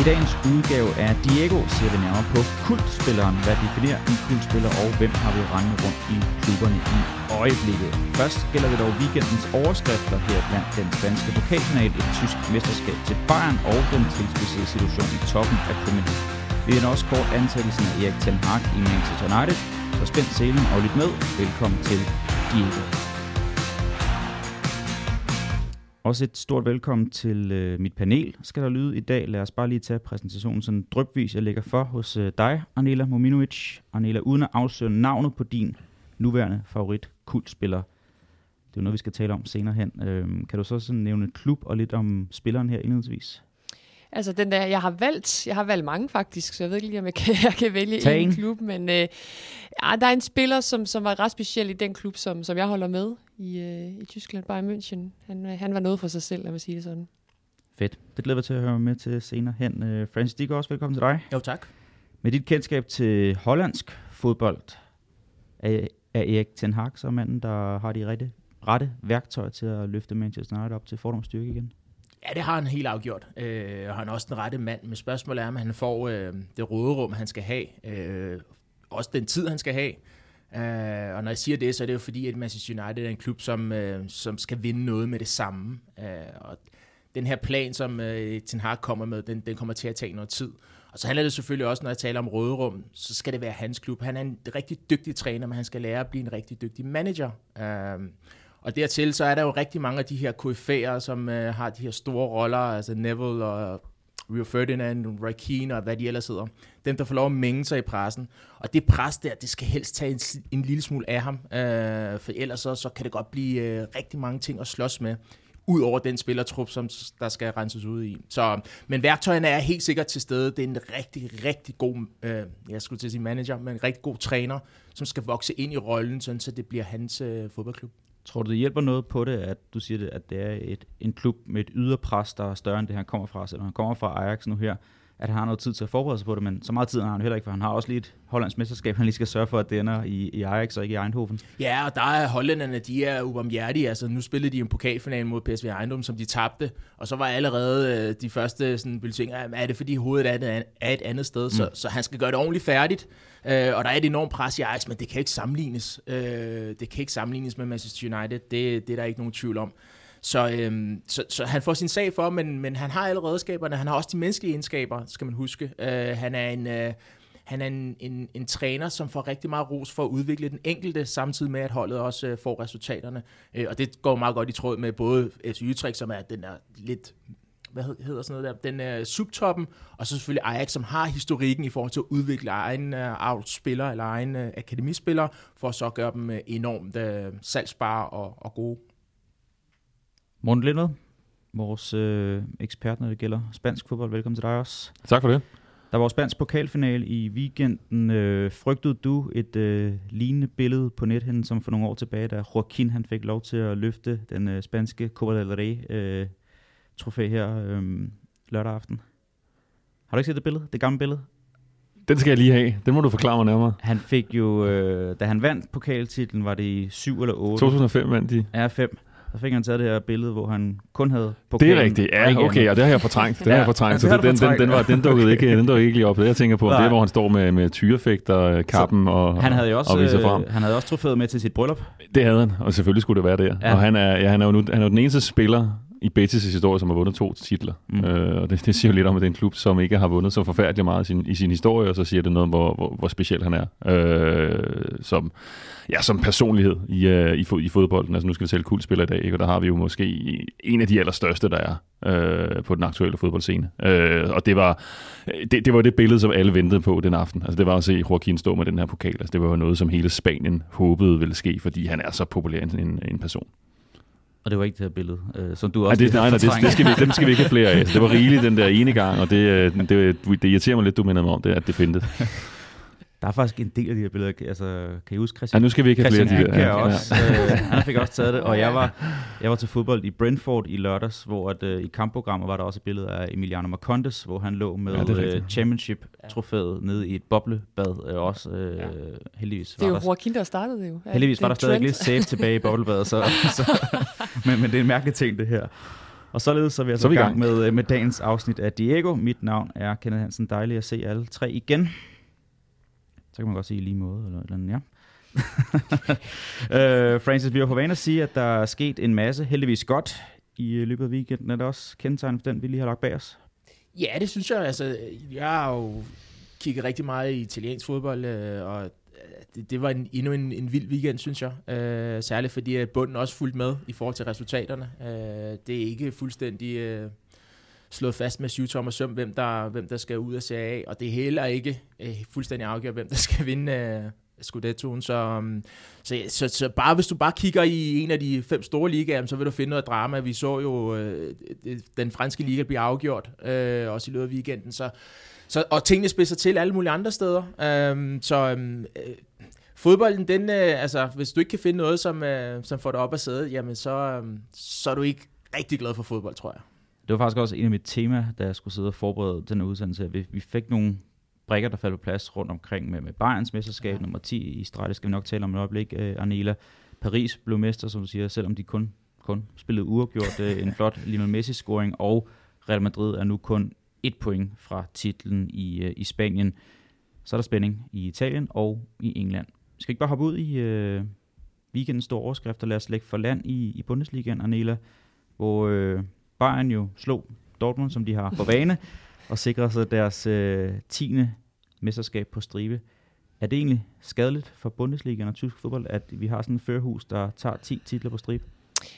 I dagens udgave af Diego ser vi nærmere på kultspilleren, hvad definerer en kultspiller, og hvem har vi rendet rundt i klubberne i øjeblikket. Først gælder det dog weekendens overskrifter her blandt den spanske pokalfinal, et tysk mesterskab til Bayern og den tilspidsede situation i toppen af Premier League. Vi vender også kort ansættelsen af Erik Ten Hag i Manchester United, så spænd selen og lyt med. Velkommen til Diego. Også et stort velkommen til øh, mit panel, skal der lyde i dag. Lad os bare lige tage præsentationen sådan drøbvis. Jeg lægger for hos øh, dig, Anela Mominovic. Anela, uden at afsøge navnet på din nuværende favorit kultspiller. Det er noget, vi skal tale om senere hen. Øh, kan du så sådan nævne klub og lidt om spilleren her indledningsvis? Altså den der, jeg har valgt, jeg har valgt mange faktisk, så jeg ved ikke lige, om jeg kan, jeg kan vælge Tag en en. klub, men øh, ja, der er en spiller, som, som var ret speciel i den klub, som, som jeg holder med i, øh, i Tyskland, Bayern München. Han, øh, han var noget for sig selv, lad mig sige det sådan. Fedt. Det glæder vi til at høre med til senere hen. Øh, Francis Dick også, velkommen til dig. Jo, tak. Med dit kendskab til hollandsk fodbold, er, er Erik Ten Hag så manden, der har de rette, rette værktøjer til at løfte Manchester United op til fordomsstyrke igen? Ja, det har han helt afgjort. Øh, og han er også den rette mand. Men spørgsmålet er, om han får øh, det råderum, han skal have. Øh, også den tid, han skal have. Øh, og når jeg siger det, så er det jo fordi, at Manchester United er en klub, som, uh, som skal vinde noget med det samme. Uh, og den her plan, som uh, Ten Hag kommer med, den, den kommer til at tage noget tid. Og så handler det selvfølgelig også, når jeg taler om Røderum, så skal det være hans klub. Han er en rigtig dygtig træner, men han skal lære at blive en rigtig dygtig manager. Uh, og dertil så er der jo rigtig mange af de her KF'er, som uh, har de her store roller, altså Neville og Rio Ferdinand, Roy Keane og hvad de ellers hedder. Dem, der får lov at mænge sig i pressen. Og det pres der, det skal helst tage en, en lille smule af ham, øh, for ellers så, så kan det godt blive øh, rigtig mange ting at slås med Udover den spillertrup, som der skal renses ud i. Så, men værktøjerne er helt sikkert til stede. Det er en rigtig, rigtig god, øh, jeg skulle til at sige manager, men en rigtig god træner, som skal vokse ind i rollen, sådan, så det bliver hans øh, fodboldklub. Tror du, det hjælper noget på det, at du siger, det, at det er et, en klub med et yderpres, der er større end det, han kommer fra, selvom han kommer fra Ajax nu her, at han har noget tid til at forberede sig på det, men så meget tid har han heller ikke, for han har også lige et hollandsk mesterskab, han lige skal sørge for, at det ender i, i Ajax og ikke i Eindhoven. Ja, og der er hollænderne, de er ubarmhjertige. Altså, nu spillede de en pokalfinal mod PSV Eindhoven, som de tabte, og så var allerede øh, de første sådan, bulletiner, er det fordi hovedet er et, er et andet sted, mm. så, så han skal gøre det ordentligt færdigt. Øh, og der er et enormt pres i Ajax, men det kan ikke sammenlignes. Øh, det kan ikke sammenlignes med Manchester United, det, det er der ikke nogen tvivl om. Så, øhm, så, så han får sin sag for, men, men han har alle redskaberne. Han har også de menneskelige egenskaber, skal man huske. Øh, han er en... Øh, han er en, en, en træner, som får rigtig meget ros for at udvikle den enkelte, samtidig med, at holdet også øh, får resultaterne. Øh, og det går meget godt i tråd med både FC Utrecht, som er den der lidt hvad hedder sådan noget der, den øh, subtoppen, og så selvfølgelig Ajax, som har historikken i forhold til at udvikle egen øh, avlsspillere eller egen øh, akademispillere, for at så gøre dem øh, enormt øh, salgsbare og, og gode. Morten Lindved, vores øh, ekspert, når det gælder spansk fodbold. Velkommen til dig også. Tak for det. Der var spansk pokalfinale i weekenden. Øh, frygtede du et øh, lignende billede på nethen, som for nogle år tilbage, da Joaquin han fik lov til at løfte den øh, spanske Copa del Rey øh, trofæ her øh, lørdag aften? Har du ikke set det billede? Det gamle billede? Den skal jeg lige have. Den må du forklare mig nærmere. Han fik jo, øh, da han vandt pokaltitlen, var det i 7 eller 8? 2005 vandt de. Ja, 5. Så fik han taget det her billede, hvor han kun havde Det pokalen. er rigtigt. Ja, okay, og det har jeg fortrængt. Det Ja, har jeg fortrængt. Så det det, den, den, den, var, den dukkede ikke, den dukkede ikke lige op. Det jeg tænker på, det Nej. er, hvor han står med, med tyrefægter, kappen og, Han havde jo også, og viser frem. øh, han havde også trofæet med til sit bryllup. Det havde han, og selvfølgelig skulle det være der. Ja. Ja. Og han er, ja, han er jo nu, han er jo den eneste spiller i Betis' historie, som har vundet to titler. Mm. Øh, og det, det siger jo lidt om, at det er en klub, som ikke har vundet så forfærdeligt meget i sin, i sin historie, og så siger det noget om, hvor, hvor, hvor speciel han er øh, som, ja, som personlighed i, uh, i, fod, i fodbolden. Altså nu skal vi tælle kultspiller i dag, ikke? og der har vi jo måske en af de allerstørste, der er øh, på den aktuelle fodboldscene. Øh, og det var, det, det var det billede, som alle ventede på den aften. Altså det var at se Joaquin stå med den her pokal. Altså det var jo noget, som hele Spanien håbede ville ske, fordi han er så populær en, en person. Og det var ikke det her billede, øh, som du også Nej, det, nej, nej det, det skal vi, dem skal vi ikke have flere af. Så det var rigeligt den der ene gang, og det, øh, det, det, det irriterer mig lidt, du minder mig om det, at det findes. Der er faktisk en del af de her billeder. Altså, kan I huske Christian? Ja, nu skal vi ikke have flere af de der. Anker også. Øh, han fik også taget det. Og jeg var, jeg var til fodbold i Brentford i lørdags, hvor at, øh, i kampprogrammet var der også et billede af Emiliano Marcondes, hvor han lå med Ja, det er ja, championship-trofæet nede i et boblebad. Øh, også øh, Ja. heldigvis Det er var jo der, Joaquin, der startede det jo. Ja, heldigvis det var er der stadig lidt safe tilbage i boblebadet. Så, så, men, men det er en mærkelig ting, det her. Og således så er vi altså Så er vi i i gang med, med dagens afsnit af Diego. Mit navn er Kenneth Hansen. Dejligt at se alle tre igen. Så kan man godt sige lige måde, eller, eller ja. øh, Francis, vi har på vane at sige, at der er sket en masse, heldigvis godt, i øh, løbet af weekenden. Er det også kendetegn for den, vi lige har lagt bag os? Ja, det synes jeg. Altså, jeg har jo kigget rigtig meget i italiensk fodbold, øh, og øh, det, det var en, endnu en, en vild weekend, synes jeg. Øh, særligt fordi at bunden også fulgte med i forhold til resultaterne. Øh, det er ikke fuldstændig øh, slået fast med syv tommer søm, hvem der, hvem der skal ud af Serie A, og det er heller ikke øh, fuldstændig afgjort, hvem der skal vinde øh, Scudettoen. Så, um, så, så, så bare hvis du bare kigger i en af de fem store ligaer, så vil du finde noget drama. Vi så jo øh, den franske liga blive afgjort, øh, også i løbet af weekenden. Så, så, og tingene spidser til alle mulige andre steder. Øh, så øh, fodbolden, den, øh, altså, hvis du ikke kan finde noget, som, øh, som får dig op at sæde, jamen så, øh, så er du ikke rigtig glad for fodbold, tror jeg. Det var faktisk også en af mit tema, da jeg skulle sidde og forberede den her udsendelse. Vi, vi fik nogle brækker, der faldt på plads rundt omkring med, med Bayerns mesterskab, ja. nummer 10 i streg, det skal vi nok tale om et øjeblik, uh, Arnela. Paris blev mester, som du siger, selvom de kun, kun spillede uafgjort uh, en flot Lionel Messi-scoring, og Real Madrid er nu kun et point fra titlen i, uh, i Spanien. Så er der spænding i Italien og i England. Vi skal ikke bare hoppe ud i uh, weekendens store overskrifter. Lad os lægge for land i, i Bundesligaen, Arnela, hvor uh, Bayern jo slog Dortmund, som de har på vane, og sikrer sig deres øh, 10. mesterskab på stribe. Er det egentlig skadeligt for Bundesligaen og tysk fodbold, at vi har sådan en førhus, der tager 10 titler på stribe?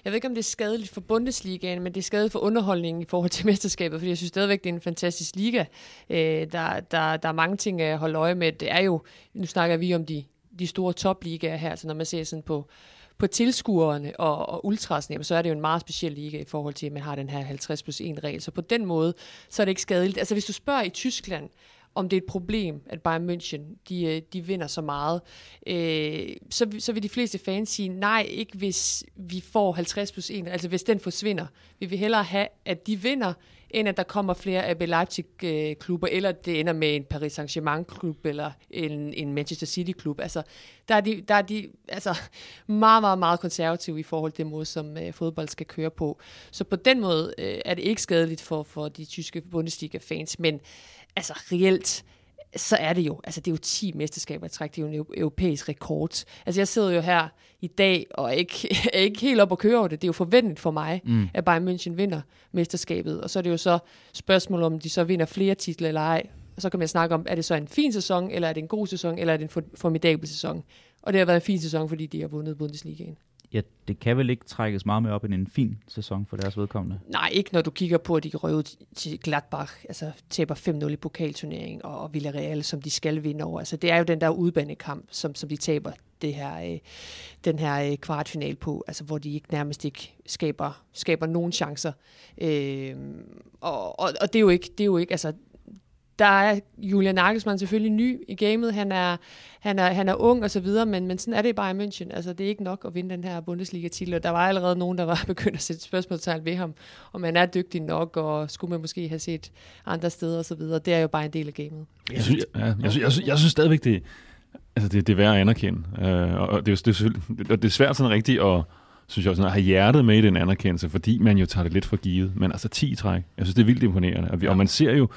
Jeg ved ikke, om det er skadeligt for Bundesligaen, men det er skadeligt for underholdningen i forhold til mesterskabet, fordi jeg synes stadigvæk, det er en fantastisk liga. Øh, der, der, der er mange ting at holde øje med. Det er jo, nu snakker vi om de, de store topligaer her, så når man ser sådan på, på tilskuerne og, og ultrasen, så er det jo en meget speciel liga i forhold til, at man har den her 50 plus 1 regel. Så på den måde, så er det ikke skadeligt. Altså hvis du spørger i Tyskland, om det er et problem, at Bayern München de, øh, de vinder så meget, øh, så, så vil de fleste fans sige, nej, ikke hvis vi får 50 plus 1, altså hvis den forsvinder. Vi vil hellere have, at de vinder, end at der kommer flere AB Leipzig-klubber, øh, eller det ender med en Paris Saint-Germain-klub, eller en, en Manchester City-klub. Altså, der er, de, der er de altså, meget, meget, meget konservative i forhold til den måde, som øh, fodbold skal køre på. Så på den måde øh, er det ikke skadeligt for, for de tyske Bundesliga-fans, men altså reelt, så er det jo, altså det er jo 10 mesterskaber i træk, det er jo en europæisk rekord. Altså jeg sidder jo her i dag og er ikke, er ikke helt op at køre over det. Det er jo forventeligt for mig, mm. at Bayern München vinder mesterskabet. Og så er det jo så spørgsmål om de så vinder flere titler eller ej. Og så kan man snakke om, er det så en fin sæson, eller er det en god sæson, eller er det en formidabel sæson. Og det har været en fin sæson, fordi de har vundet Bundesligaen ja, det kan vel ikke trækkes meget mere op end en fin sæson for deres vedkommende? Nej, ikke når du kigger på, at de røver til Gladbach, altså tæpper 5-0 i pokalturneringen, og Villarreal, som de skal vinde over. Altså, det er jo den der udbanekamp, som, som de taber det her, øh, den her øh, kvartfinal på, altså hvor de ikke nærmest ikke skaber, skaber nogen chancer. Øh, og, og, og det er jo ikke, det er jo ikke, altså der er Julian Nagelsmann selvfølgelig ny i gamet. Han er, han er, han er ung og så videre, men, men sådan er det bare i München. Altså, det er ikke nok at vinde den her Bundesliga-titel, og der var allerede nogen, der var begyndt at sætte spørgsmålstegn ved ham, om man er dygtig nok, og skulle man måske have set andre steder og så videre. Det er jo bare en del af gamet. Jeg synes, ja, jeg, synes, jeg, synes, jeg synes stadigvæk, det, altså det, det er værd at anerkende. Uh, og det, det, og det er svært sådan rigtigt at synes jeg også, at have hjertet med i den anerkendelse, fordi man jo tager det lidt for givet. Men altså 10 træk, jeg synes, det er vildt imponerende. Og, vi, ja. og man ser jo,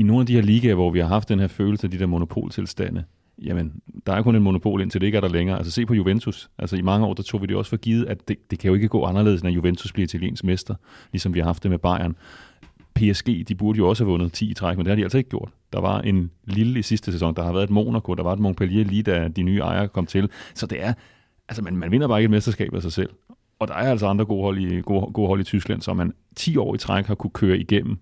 i nogle af de her ligaer, hvor vi har haft den her følelse af de der monopoltilstande, jamen, der er kun en monopol, indtil det ikke er der længere. Altså se på Juventus. Altså i mange år, der tog vi det også for givet, at det, det kan jo ikke gå anderledes, når Juventus bliver italiensk mester, ligesom vi har haft det med Bayern. PSG, de burde jo også have vundet 10 i træk, men det har de altså ikke gjort. Der var en lille i sidste sæson, der har været et Monaco, der var et Montpellier lige da de nye ejere kom til. Så det er, altså man, man vinder bare ikke et mesterskab af sig selv. Og der er altså andre gode hold i, gode, gode hold i Tyskland, som man 10 år i træk har kunne køre igennem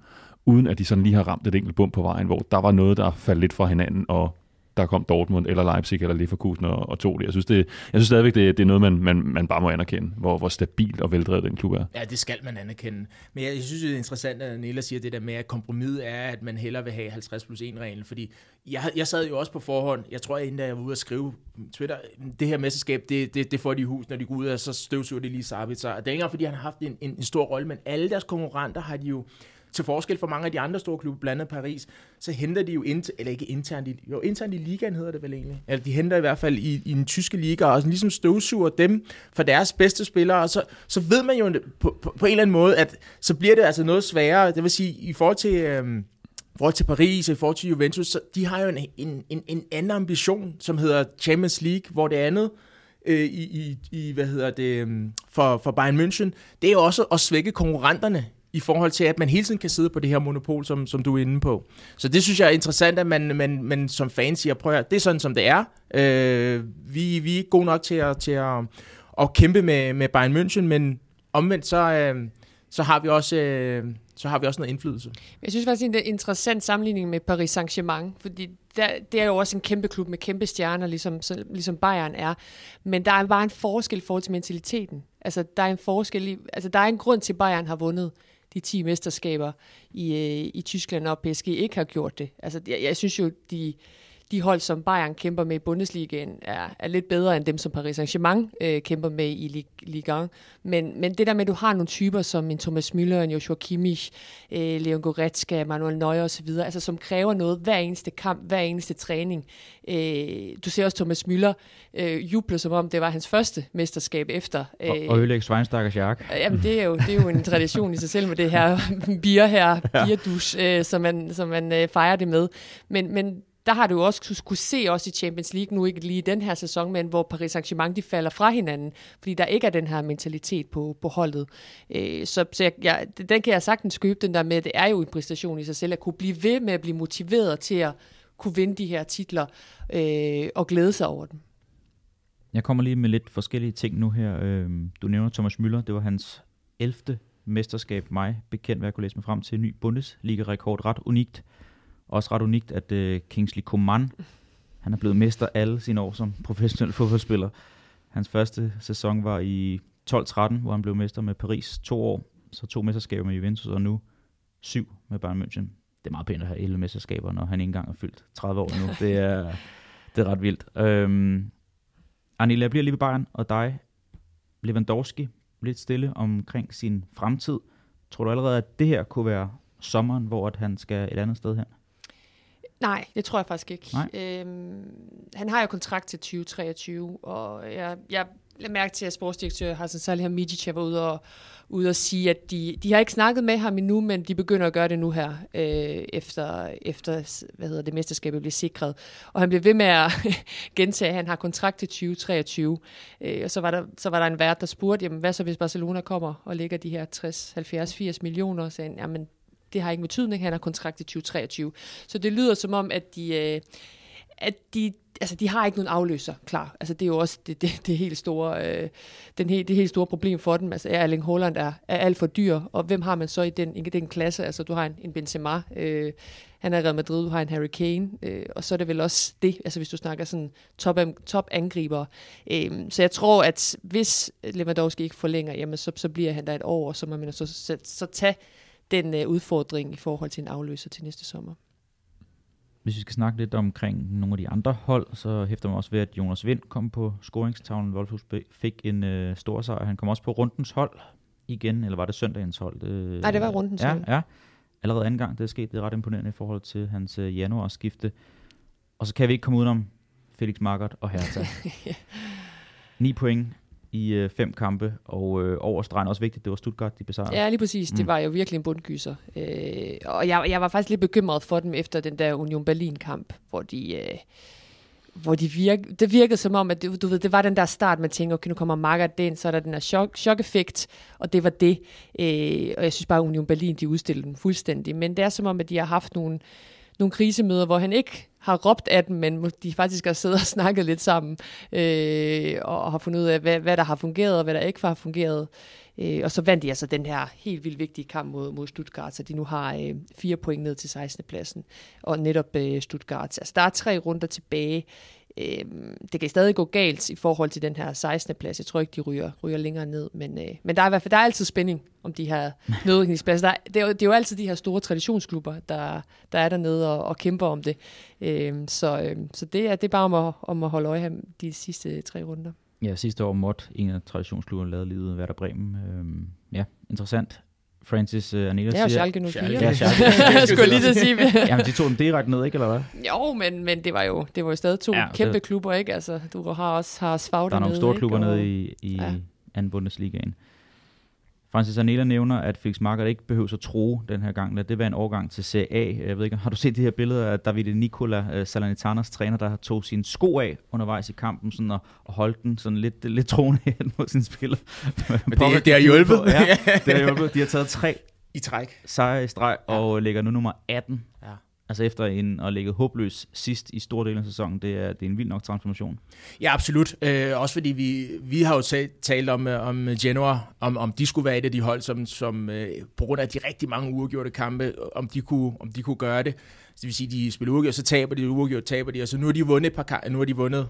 uden at de sådan lige har ramt et enkelt bump på vejen, hvor der var noget, der faldt lidt fra hinanden, og der kom Dortmund eller Leipzig eller Leverkusen og, og tog det. Jeg synes, det, jeg synes stadigvæk, det, det er noget, man, man, man bare må anerkende, hvor, hvor stabil og veldrevet den klub er. Ja, det skal man anerkende. Men jeg, jeg synes, det er interessant, at Nilla siger det der med, at kompromiset er, at man hellere vil have 50 plus 1 reglen, fordi jeg, jeg sad jo også på forhånd, jeg tror, inden jeg var ude at skrive Twitter, det her mesterskab, det, det, det får de i hus, når de går ud, og så støvsuger de lige Sabitzer. Det er ikke fordi han har haft en, en, en stor rolle, men alle deres konkurrenter har de jo til forskel fra mange af de andre store klubber, blandt andet Paris, så henter de jo, inter, eller ikke internt, i, jo internt i ligaen hedder det vel egentlig, eller de henter i hvert fald i, i den tyske liga, og sådan ligesom støvsuger dem for deres bedste spillere, og så, så ved man jo på, på, på en eller anden måde, at så bliver det altså noget sværere, det vil sige, i forhold til... Øhm, forhold til Paris og i forhold til Juventus, så de har jo en, en, en, en anden ambition, som hedder Champions League, hvor det andet øh, i, i, i, hvad hedder det, øhm, for, for Bayern München, det er jo også at svække konkurrenterne i forhold til, at man hele tiden kan sidde på det her monopol, som, som du er inde på. Så det synes jeg er interessant, at man, man, man som fan siger, prøv at det er sådan, som det er. Øh, vi, vi er ikke gode nok til at, til at, at kæmpe med, med Bayern München, men omvendt så, øh, så har vi også... Øh, så har vi også noget indflydelse. Jeg synes faktisk, det er en interessant sammenligning med Paris Saint-Germain, fordi der, det er jo også en kæmpe klub med kæmpe stjerner, ligesom, ligesom Bayern er. Men der er bare en forskel i forhold til mentaliteten. Altså, der er en forskel i, altså, der er en grund til, at Bayern har vundet de 10 mesterskaber i, øh, i Tyskland, og PSG ikke har gjort det. Altså, jeg, jeg synes jo, de, de hold, som Bayern kæmper med i Bundesligaen, er, er lidt bedre end dem, som Paris Saint-Germain øh, kæmper med i Ligue 1. Men, men det der med, at du har nogle typer som en Thomas Müller, en Joshua Kimmich, øh, Leon Goretzka, Manuel Neuer osv., altså som kræver noget hver eneste kamp, hver eneste træning. Øh, du ser også Thomas Müller øh, juble, som om det var hans første mesterskab efter. Øh, og, og ødelægge Schweinsteiger Shark. Jamen, det er, jo, det er jo en tradition i sig selv med det her bier her, bierdus, øh, som man, som man øh, fejrer det med. Men, men der har du også kunne se også i Champions League, nu ikke lige den her sæson, men hvor Paris Saint-Germain de falder fra hinanden, fordi der ikke er den her mentalitet på, på holdet. Øh, så så jeg, jeg, den kan jeg sagtens købe, den der med, at det er jo en præstation i sig selv, at kunne blive ved med at blive motiveret til at kunne vinde de her titler øh, og glæde sig over dem. Jeg kommer lige med lidt forskellige ting nu her. Øhm, du nævner Thomas Müller, det var hans 11. mesterskab, mig bekendt, hvad jeg kunne læse mig frem til. Ny Bundesliga-rekord, ret unikt. Også ret unikt, at øh, Kingsley Coman, han er blevet mester alle sine år som professionel fodboldspiller. Hans første sæson var i 12-13, hvor han blev mester med Paris to år, så to mesterskaber med Juventus, og nu syv med Bayern München. Det er meget pænt at have 11 mesterskaber, når han ikke engang er fyldt 30 år nu. Det er, det er ret vildt. Øhm, Arnille, jeg bliver lige ved Bayern, og dig, Lewandowski, lidt stille omkring sin fremtid. Tror du allerede, at det her kunne være sommeren, hvor at han skal et andet sted hen? Nej, det tror jeg faktisk ikke. Øhm, han har jo kontrakt til 2023, og jeg, jeg lader mærke til, at sportsdirektør Hassan Salihamidzic var ude og, ude og sige, at de, de har ikke snakket med ham endnu, men de begynder at gøre det nu her, øh, efter, efter hvad hedder det, mesterskabet bliver sikret. Og han bliver ved med at gentage, at han har kontrakt til 2023. Øh, og så var, der, så var der en vært, der spurgte, jamen, hvad så hvis Barcelona kommer og lægger de her 60, 70, 80 millioner? Og sagde, jamen, det har ikke betydning, han har kontrakt i 2023. Så det lyder som om, at de, øh, at de, altså de har ikke nogen afløser klar. Altså det er jo også det, det, det helt store, øh, den helt, det helt store problem for dem. Altså Erling Haaland er, er alt for dyr, og hvem har man så i den, i den klasse? Altså du har en, en Benzema, øh, han er i Real Madrid, du har en Harry Kane, øh, og så er det vel også det, altså hvis du snakker sådan top, top angriber. Øh, så jeg tror, at hvis Lewandowski ikke forlænger, jamen så, så bliver han der et år, og så må man så, så, så tage den øh, udfordring i forhold til en afløser til næste sommer. Hvis vi skal snakke lidt omkring nogle af de andre hold, så hæfter man også ved, at Jonas Vind kom på scoringstavlen. Wolfhus fik en øh, stor sejr. Han kom også på rundens hold igen, eller var det søndagens hold? Det, Nej, det var rundens ja, hold. Ja, allerede anden gang det er sket. Det er ret imponerende i forhold til hans øh, januarskifte. Og så kan vi ikke komme udenom Felix Magath og Hertha. 9 point i øh, fem kampe, og øh, over stregen også vigtigt, det var Stuttgart, de besejrede. Ja, lige præcis. Mm. Det var jo virkelig en bundgyser. Øh, og jeg, jeg var faktisk lidt bekymret for dem efter den der Union Berlin-kamp, hvor de... Øh, hvor de virke, det virkede som om, at det, du ved, det var den der start, man tænker, okay, nu kommer Magath ind, så er der den her chok, chok-effekt, og det var det. Øh, og jeg synes bare, at Union Berlin, de udstillede den fuldstændig. Men det er som om, at de har haft nogle, nogle krisemøder, hvor han ikke har råbt af dem, men de faktisk har siddet og snakket lidt sammen, øh, og har fundet ud af, hvad, hvad der har fungeret, og hvad der ikke har fungeret. Øh, og så vandt de altså den her helt vildt vigtige kamp mod, mod Stuttgart, så de nu har øh, fire point ned til 16. pladsen, og netop øh, Stuttgart. Altså der er tre runder tilbage. Øh, det kan stadig gå galt i forhold til den her 16. plads. Jeg tror ikke, de ryger, ryger længere ned, men, øh, men der er i hvert fald der er altid spænding om de her nedrykningspladser. Der, det, er jo, det er jo altid de her store traditionsklubber, der, der er dernede og, og kæmper om det. Øh, så øh, så det, er, det er bare om at, om at holde øje her de sidste tre runder. Ja, sidste år måtte en af traditionsklubberne lave livet Werder Bremen. Øhm, ja, interessant. Francis uh, Anela Det er jo siger... Schalke 04. Schalke. Ja, Schalke. Jeg skulle lige til at sige. Jamen, de tog dem direkte ned, ikke, eller hvad? Jo, men, men det var jo det var jo stadig to Ja, kæmpe det- klubber, ikke? Altså, du har også har Svag Der er nogle store ikke? klubber Og- nede i, i ja. Ja. anden Bundesligaen. Francis Anela nævner, at Felix Magath ikke behøver at tro den her gang. Lad det være en overgang til Serie A. Jeg ved ikke, har du set de her billeder af Davide Nicola, uh, Salernitanas træner, der tog sine sko af undervejs i kampen sådan, og, og holdt den sådan lidt, lidt troende hen mod sine spiller? Men det, det har hjulpet Ja, det har hjulpet. De har taget tre i træk. sejre i streg og ligger nu nummer 18. Ja. Altså efter en at ligge håbløs sidst i stor del af sæsonen. Det er, det er en vild nok transformation. Ja, absolut. Øh, også fordi vi, vi har jo talt om, øh, om Genoa, om, om de skulle være et af de hold, som, som øh, på grund af de rigtig mange uafgjorte kampe, om de kunne, om de kunne gøre det. Så det vil sige, de spiller uafgjort, så taber de, uafgjort taber de, og så nu har de vundet et par kampe, nu har de vundet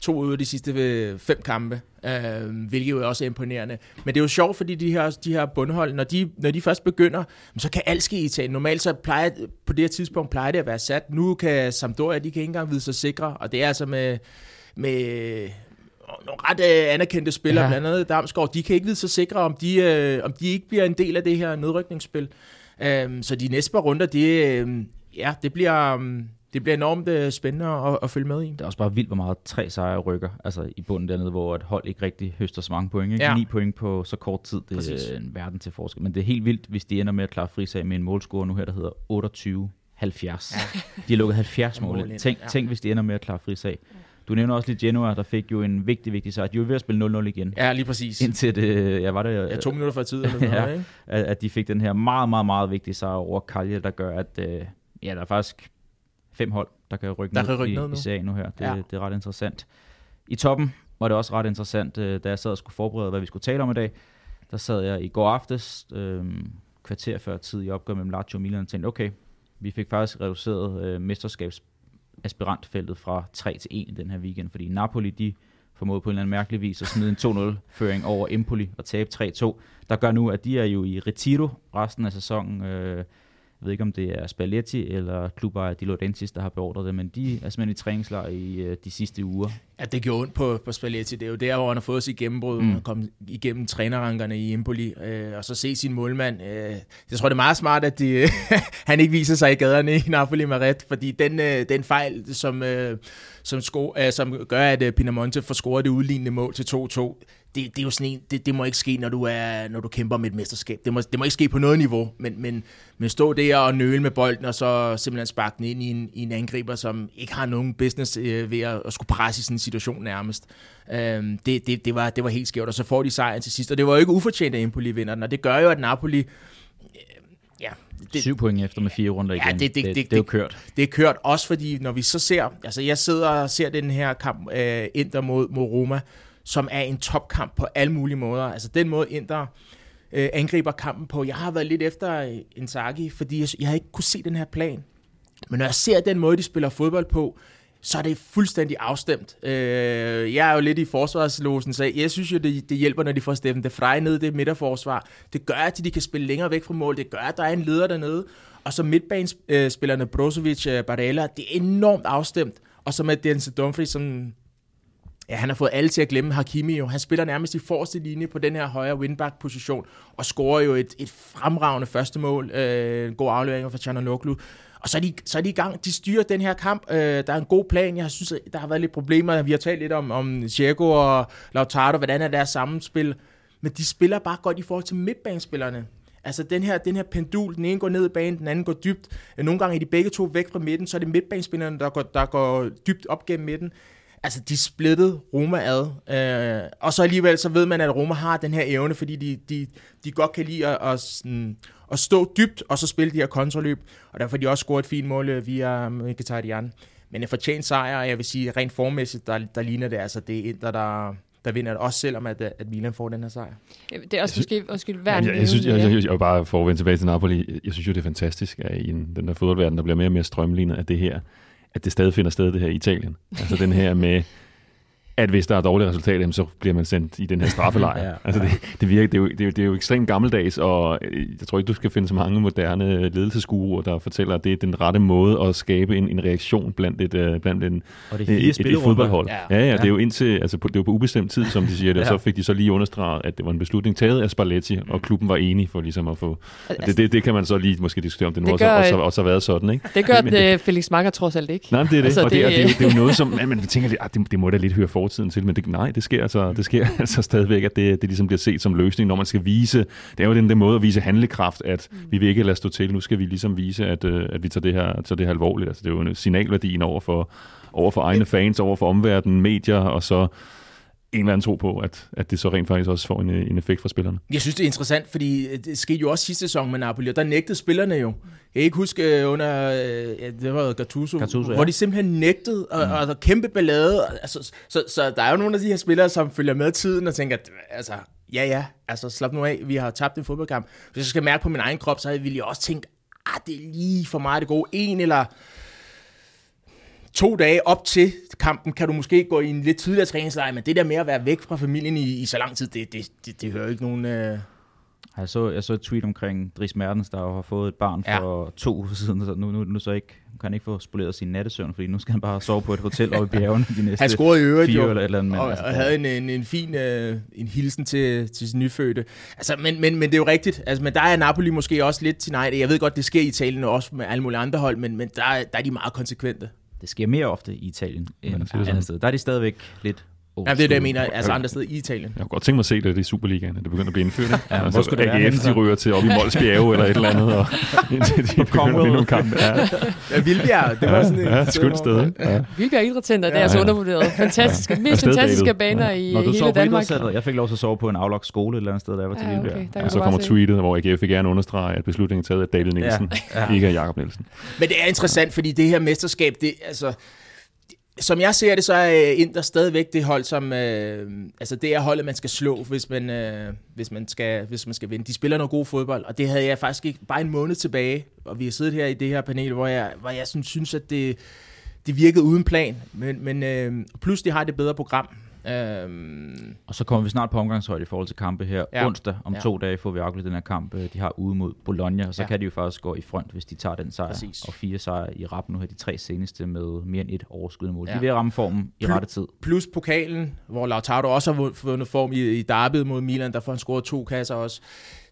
to ud af de sidste øh, fem kampe, øh, hvilket jo også er imponerende. Men det er jo sjovt, fordi de her, de her bundhold, når de, når de først begynder, så kan alt ske i Italien. Normalt så plejer, på det her tidspunkt plejer det at være sat. Nu kan Sampdoria, de kan ikke engang vide sig sikre, og det er altså med, med nogle ret øh, anerkendte spillere, Ja. blandt andet Damsgaard, de kan ikke vide sig sikre, om de, øh, om de ikke bliver en del af det her nedrykningsspil. Um, så de næste par runder, det, øh, ja, det bliver, um, det bliver enormt øh, spændende at, at følge med i. Det er også bare vildt, hvor meget tre sejre rykker altså i bunden dernede, hvor et hold ikke rigtig høster så mange point. Ikke? Ja. 9 point på så kort tid, det Præcis. er en verden til forskel. Men det er helt vildt, hvis de ender med at klare frisag med en målscore nu her, der hedder 28 70. Ja. De har lukket 70 mål. Mål ind. ind, Tænk, ja. tænk, hvis de ender med at klare frisag. Du nævner også lige Genoa, der fik jo en vigtig, vigtig sejr. De var ved at spille 0-0 igen. Ja, lige præcis. Indtil det, ja, var det, Ja, to minutter før tid. Eller Ja. noget, ikke? at, at de fik den her meget, meget, meget vigtige sejr over Kalje, der gør, at øh, ja, der er faktisk fem hold, der kan rykke Der ned, kan rykke i, ned nu. i serien nu her. Det, Ja. det er ret interessant. I toppen var det også ret interessant, øh, da jeg sad og skulle forberede, hvad vi skulle tale om i dag. Der sad jeg i går aftes, øh, kvarter før tid i opgør mellem Lazio og Milan, og tænkte, okay, vi fik faktisk reduceret øh, mesterskabsaspirantfeltet fra 3 til 1 i den her weekend, fordi Napoli, de formåede på en eller anden mærkelig vis at smide en 2-0-føring over Empoli og tabe 3-2, der gør nu, at de er jo i retiro resten af sæsonen. Øh, jeg ved ikke, om det er Spalletti eller klubejer Di Laurentiis, der har beordret det, men de er simpelthen i træningslejr i øh, de sidste uger. Ja, det gjorde ondt på, på Spalletti. Det er jo der, hvor han har fået sit gennembrud, Mm. og kommet igennem trænerrankerne i Empoli, øh, og så se sin målmand. Øh, jeg tror, det er meget smart, at de, han ikke viser sig i gaderne i Napoli med ret, fordi den, øh, den fejl, som, øh, som, sko, øh, som gør, at øh, Pinamonte får scoret det udlignende mål til 2-2, det, det er jo sådan en, det, det må ikke ske, når du, er, når du kæmper med et mesterskab. Det må, det må ikke ske på noget niveau, men, men, men stå der og nøle med bolden, og så simpelthen sparke den ind i en, i en angriber, som ikke har nogen business øh, ved at, at skulle presse i sådan en situation nærmest. Øhm, det, det, det, var, det var helt skævt, og så får de sejren til sidst, og det var jo ikke ufortjent, at Empoli vinder den, og det gør jo, at Napoli øh, ja, Det, Syv point efter med fire runder Ja, igen. det- det- det, det- det er jo det- kørt. det er kørt også fordi, når vi så ser, altså jeg sidder og ser den her kamp, øh, Inter mod, mod Roma, som er en topkamp på alle mulige måder. Altså den måde Inter øh, angriber kampen på. Jeg har været lidt efter øh, Inzaghi, fordi jeg, jeg har ikke kunne se den her plan. Men når jeg ser den måde, de spiller fodbold på, så er det fuldstændig afstemt. Øh, jeg er jo lidt i forsvarslåsen, så jeg synes jo, det, det hjælper, når de får Steffen de Frey ned i det midterforsvar. Det gør, at de kan spille længere væk fra mål. Det gør, at der er en leder dernede. Og så midtbanespillerne Brozovic og Barella, det er enormt afstemt. Og så med Denzel Dumfries, som Ja, han har fået alle til at glemme Hakimi jo. Han spiller nærmest i forreste linje på den her højre wingback-position, og scorer jo et, et fremragende første mål. Øh, en god aflevering fra Chanaloglu. Og så er, de, så er de i gang. De styrer den her kamp. Øh, der er en god plan. Jeg synes, der har været lidt problemer. Vi har talt lidt om, om Diego og Lautaro, hvordan er deres sammenspil. Men de spiller bare godt i forhold til midtbanespillerne. Altså den her, den her pendul, den ene går ned i banen, den anden går dybt. Nogle gange er de begge to væk fra midten, så er det midtbanespillerne, der går, der går dybt op gennem midten. Altså, de splittede Roma ad. Øh, og så alligevel, så ved man, at Roma har den her evne, fordi de, de, de godt kan lide at, at, sådan, at stå dybt, og så spille de her kontraløb. Og derfor har de også scoret et fint mål øh, via Mkhitaryan. Men en fortjent sejr, og jeg vil sige, rent formmæssigt, der, der ligner det, altså det er Inter, der, der vinder det, også selvom at, at Milan får den her sejr. Det er også måske undskyld, værd jeg, jeg, synes, jeg, jeg, jeg, jeg, bare for at vende tilbage til Napoli, jeg synes jo, det er fantastisk, at i en, den der fodboldverden, der bliver mere og mere strømlignet, at det her, at det stadig finder sted, det her i Italien. Altså den her med, at hvis der er dårlige resultater, så bliver man sendt i den her straffelejr. Ja. Altså det, det, virker, det, er jo, det, er jo, det er jo ekstremt gammeldags, og øh, jeg tror ikke, du skal finde så mange moderne ledelsesguruer, der fortæller, at det er den rette måde at skabe en, en reaktion blandt et, uh, blandt en, Og det et, er et, fodboldhold. Ja. Ja, ja, det er jo indtil, altså på, det var på ubestemt tid, som de siger det, og Ja. så fik de så lige understreget, at det var en beslutning taget af Spalletti, og klubben var enig for ligesom at få... Altså, Det, det, det kan man så lige måske diskutere, om det nu Det også, gør, også, øh, også har været sådan, ikke? Det gør Men det, Felix Makker trods alt ikke. Nej, det er det, Altså, altså, og, det, det- og det, er jo, det er jo noget, som man, man tænker ah, det, det må da lidt høre fortiden til, men det, nej, det sker, altså, det sker altså stadigvæk, at det, det ligesom bliver set som løsning, når man skal vise, det er jo den der måde at vise handlekraft, at Mm. vi vil ikke lade stå til, nu skal vi ligesom vise, at, øh, at vi tager det, her, tager det her alvorligt, altså det er jo en signalværdien over for, over for egne fans, over for omverdenen, medier, og så en eller anden tro på, at, at det så rent faktisk også får en, en effekt for spillerne. Jeg synes, det er interessant, fordi det skete jo også sidste sæson med Napoli, og der nægtede spillerne jo. Jeg kan ikke huske øh, under, øh, ja, det var Gattuso, Gattuso, ja. hvor de simpelthen nægtede, og, og der er kæmpe ballade. Altså, så, så, så der er jo nogle af de her spillere, som følger med tiden og tænker, at, altså, ja ja, altså slap nu af, vi har tabt en fodboldkamp. Hvis jeg skal mærke på min egen krop, så ville jeg også tænke, ah, det er lige for meget det gode. En eller to dage op til kampen, kan du måske gå i en lidt tidligere træningslejr, men det der med at være væk fra familien i, i så lang tid, det, det, det, det hører ikke nogen... Øh... Jeg så, jeg så et tweet omkring Dries Mertens, der jo har fået et barn for ja. to uger siden, så nu, nu, nu så ikke, kan han ikke få spoleret sin nattesøvn, fordi nu skal han bare sove på et hotel oppe i bjergene de næste Han scorede i øvrigt fire jo, eller et eller andet. men og, altså, og havde en, en, en fin øh, en hilsen til, til sin nyfødte. Altså, men, men, men det er jo rigtigt. Altså, men der er Napoli måske også lidt til nej. Jeg ved godt, det sker i Italien og også med alle mulige andre hold, men, men der, er- der er de meget konsekvente. Det sker mere ofte i Italien end Man et siger det sådan. andet sted. Der er de stadigvæk lidt Ja, det er det, jeg mener. Altså andre steder i Italien. Jeg kunne godt tænke mig at se det i Superligaen, at det begynder at blive indført. Ikke? Ja, hvor skulle det være AGF, henne, de så? ryger til op i Mols Bjerge eller et eller andet, og indtil de begynder at vinde nogle kampe. Ja, Ja, Vildbjerg, det var sådan ja, et skønt sted. Ikke? Ja. Vildbjerg Idrætscenter, det er Ja. altså undervurderet. Fantastiske, mest Afsted fantastiske baner i Når du hele sov på Danmark. jeg fik lov til at sove på en aflagt skole et eller andet sted, jeg var til Ja, okay. Der kan Og så kommer tweetet, hvor AGF vil gerne understrege, at beslutningen er taget af David Nielsen, Ja, ja. ja. ikke af Jakob Nielsen. Men det er interessant, fordi det her mesterskab, det, altså, som jeg ser det, så er øh, Inter stadigvæk det hold, som, øh, altså det er holdet, man skal slå, hvis man, øh, hvis, man skal, hvis man skal vinde. De spiller noget god fodbold, og det havde jeg faktisk ikke bare en måned tilbage, og vi har siddet her i det her panel, hvor jeg, hvor jeg sådan, synes, at det, det virkede uden plan, men, men øh, pludselig har det bedre program. Øh, Og så kommer vi snart på omgangshøjde i forhold til kampe her. Ja. Onsdag om Ja. to dage får vi afgjort den her kamp, øh, de har ude mod Bologna, og så Ja. kan de jo faktisk gå i front, hvis de tager den sejr. Præcis. Og fire sejre i rap nu her, de tre seneste med mere end et overskydende mål. Ja. De er ved at ramme formen i Pl- rette tid. plus pokalen, hvor Lautaro også har vundet form i, i derbyet mod Milan, der får han scoret to kasser også.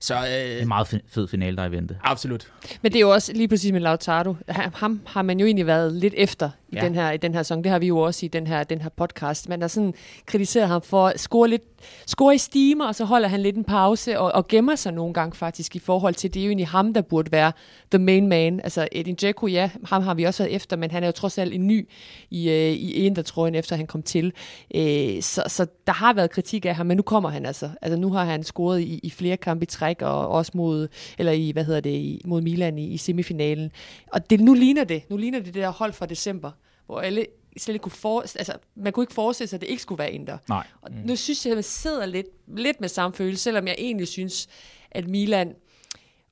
Så Det er øh, en meget fe- fed finale, der er i vente. absolut. Men det er jo også lige præcis med Lautaro. Ham har man jo egentlig været lidt efter i, Ja. den, her, i den her sæson. Det har vi jo også i den her, den her podcast. Man har sådan kritiseret ham for at score, lidt, score i stimer, og så holder han lidt en pause og, og gemmer sig nogle gange faktisk i forhold til, det er jo egentlig ham, der burde være the main man. Altså Edin Dzeko, ja, ham har vi også været efter, men han er jo trods alt en ny i, øh, i Inter-trøjen, efter han kom til. Øh, så, så der har været kritik af ham, men nu kommer han altså. Altså nu har han scoret i, i flere kampe i træk, og også mod, eller i, hvad hedder det, i, mod Milan i, i semifinalen. Og det, nu ligner det, nu ligner det det der hold fra december, hvor alle slet ikke kunne for, altså, man kunne ikke forestille sig, at det ikke skulle være Inter. Nej. Og nu synes jeg, at man sidder lidt, lidt med samme følelse, selvom jeg egentlig synes, at Milan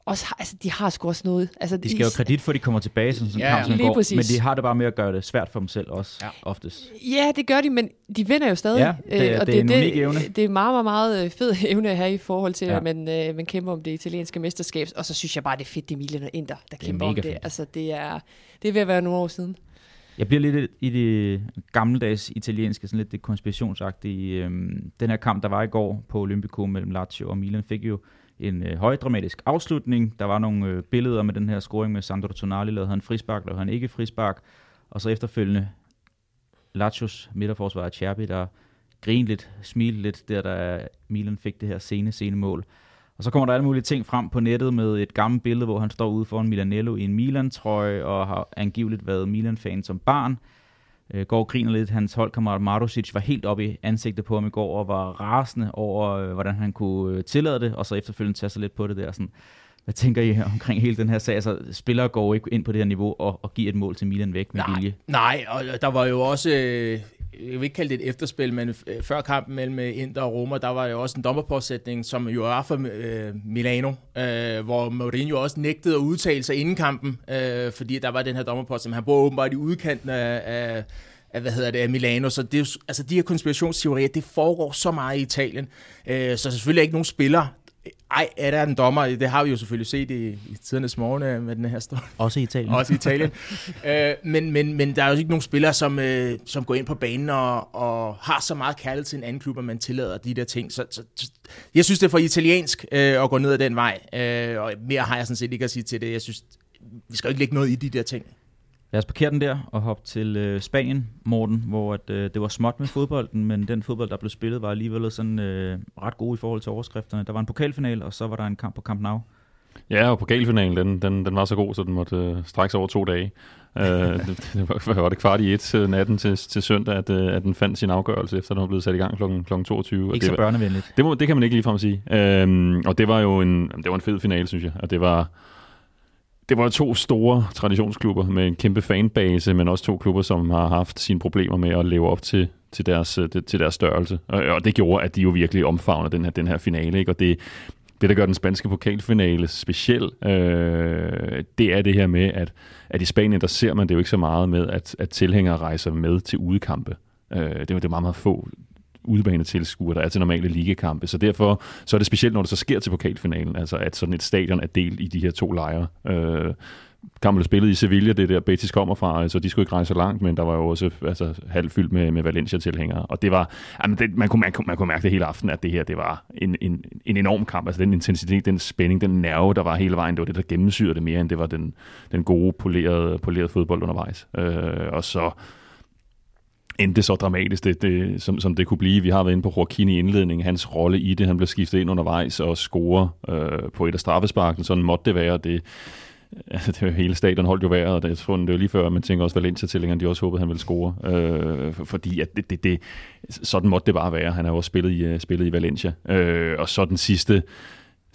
også har, altså, de har sgu også noget. Altså, De skal jo kredit for, at de kommer tilbage, sådan som Ja, ja, kamp, som lige går. præcis. Men de har det bare med at gøre det svært for dem selv også, Ja. ja. oftest. Ja, det gør de, men de vinder jo stadig. Ja, det- Øh, og det er en unik evne. Det er meget, meget, meget øh, fed evne at have i forhold til, ja. Ja. at man, øh, man kæmper om det italienske mesterskab. Og så synes jeg bare, det er fedt, det er Milan og Inter, der er kæmper om det. fedt. Altså, det er, det er ved at være nogle år siden. Jeg bliver lidt i det gammeldags italienske, sådan lidt det konspirationsagtige. Øhm, den her kamp, der var i går på Olympico mellem Lazio og Milan, fik jo en øh, højdramatisk afslutning. Der var nogle øh, billeder med den her scoring med Sandro Tonali, lavede han frispark, lavede han ikke frispark. Og så efterfølgende Lazios midterforsvarer Cherbi, der grinede lidt, smilte lidt, der da Milan fik det her sene, sene mål. Og så kommer der alle mulige ting frem på nettet med et gammelt billede, hvor han står ude foran Milanello i en Milan-trøje og har angiveligt været Milan-fan som barn. Øh, går og griner lidt. Hans holdkammerat Marusic var helt oppe i ansigtet på ham i går og var rasende over, øh, hvordan han kunne øh, tillade det, og så efterfølgende tage sig lidt på det der. Sådan, hvad tænker I omkring hele den her sag? Altså, spillere går ikke ind på det her niveau og, og giver et mål til Milan væk med Nej, vilje. nej, og der var jo også, øh, jeg vil ikke kalde det et efterspil, men øh, før kampen mellem øh, Inter og Roma, der var jo også en dommerpåsætning, som jo er for øh, Milano, øh, hvor Mourinho også nægtede at udtale sig inden kampen, øh, fordi der var den her dommerpåsætning. Han bor åbenbart i udkanten af, af, af, hvad hedder det, af Milano. Så det er altså, de her konspirationsteorier, det foregår så meget i Italien. Øh, så selvfølgelig er ikke nogen spiller, ej, er der en dommer? Det har vi jo selvfølgelig set i, i tidernes morgen øh, med den her story. Også i Italien. Også i Italien. øh, men, men, men der er jo ikke nogen spillere, som, øh, som går ind på banen og, og har så meget kærlighed til en anden klub, at man tillader de der ting. Så, så, så jeg synes, det er for italiensk øh, at gå ned ad den vej. Øh, og mere har jeg sådan set ikke at sige til det. Jeg synes, vi skal jo ikke lægge noget i de der ting. Lad os parkere den der og hoppe til øh, Spanien, Morten, hvor at, øh, det var småt med fodbolden, men den fodbold, der blev spillet, var alligevel sådan øh, ret god i forhold til overskrifterne. Der var en pokalfinal, og så var der en kamp på Camp Nou. Ja, og pokalfinalen, den, den, den var så god, så den måtte øh, strække sig over to dage. øh, det, det var, var det kvart i et øh, natten til, til søndag, at, øh, at den fandt sin afgørelse, efter den var blevet sat i gang kl. kl. 22. Ikke det så børnevenligt. Det, må, det kan man ikke ligefrem sige. Øhm, og det var jo en, det var en fed finale, synes jeg. Og det var, det var to store traditionsklubber med en kæmpe fanbase, men også to klubber, som har haft sine problemer med at leve op til, til, deres, øh, til deres størrelse. Og, og det gjorde, at de jo virkelig omfavner den her, den her finale. Ikke? Og det, det, der gør den spanske pokalfinale speciel, øh, det er det her med, at, at i Spanien, der ser man det jo ikke så meget med, at, at tilhængere rejser med til udekampe. Øh, det, var det meget, meget få udebanetilskuer, der er til normale ligekampe. Så derfor så er det specielt, når det så sker til pokalfinalen, altså at sådan et stadion er delt i de her to lejre. Øh, kampen blev spillet i Sevilla, det der Betis kommer fra, altså de skulle ikke rejse så langt, men der var jo også altså, halvfyldt med, med Valencia-tilhængere, og det var, jamen det, man, kunne, man, kunne, man kunne mærke det hele aften, at det her, det var en, en, en enorm kamp, altså den intensitet, den spænding, den nerve, der var hele vejen, det var det, der gennemsyrede det mere, end det var den, den gode, polerede, polerede fodbold undervejs. Øh, og så endte så dramatisk, det, det, som, som det kunne blive. Vi har været inde på Joaquin i indledningen, hans rolle i det. Han blev skiftet ind undervejs og score øh, på et af straffesparken. Sådan måtte det være. Det, altså, det var hele stadion holdt jo vejret, og det, jeg tror, det var lige før, man tænker også Valencia-tillingerne, de også håbede, han ville score. Øh, fordi at det, det, det, sådan måtte det bare være. Han har jo også spillet i, øh, spillet i Valencia. Øh, og så den sidste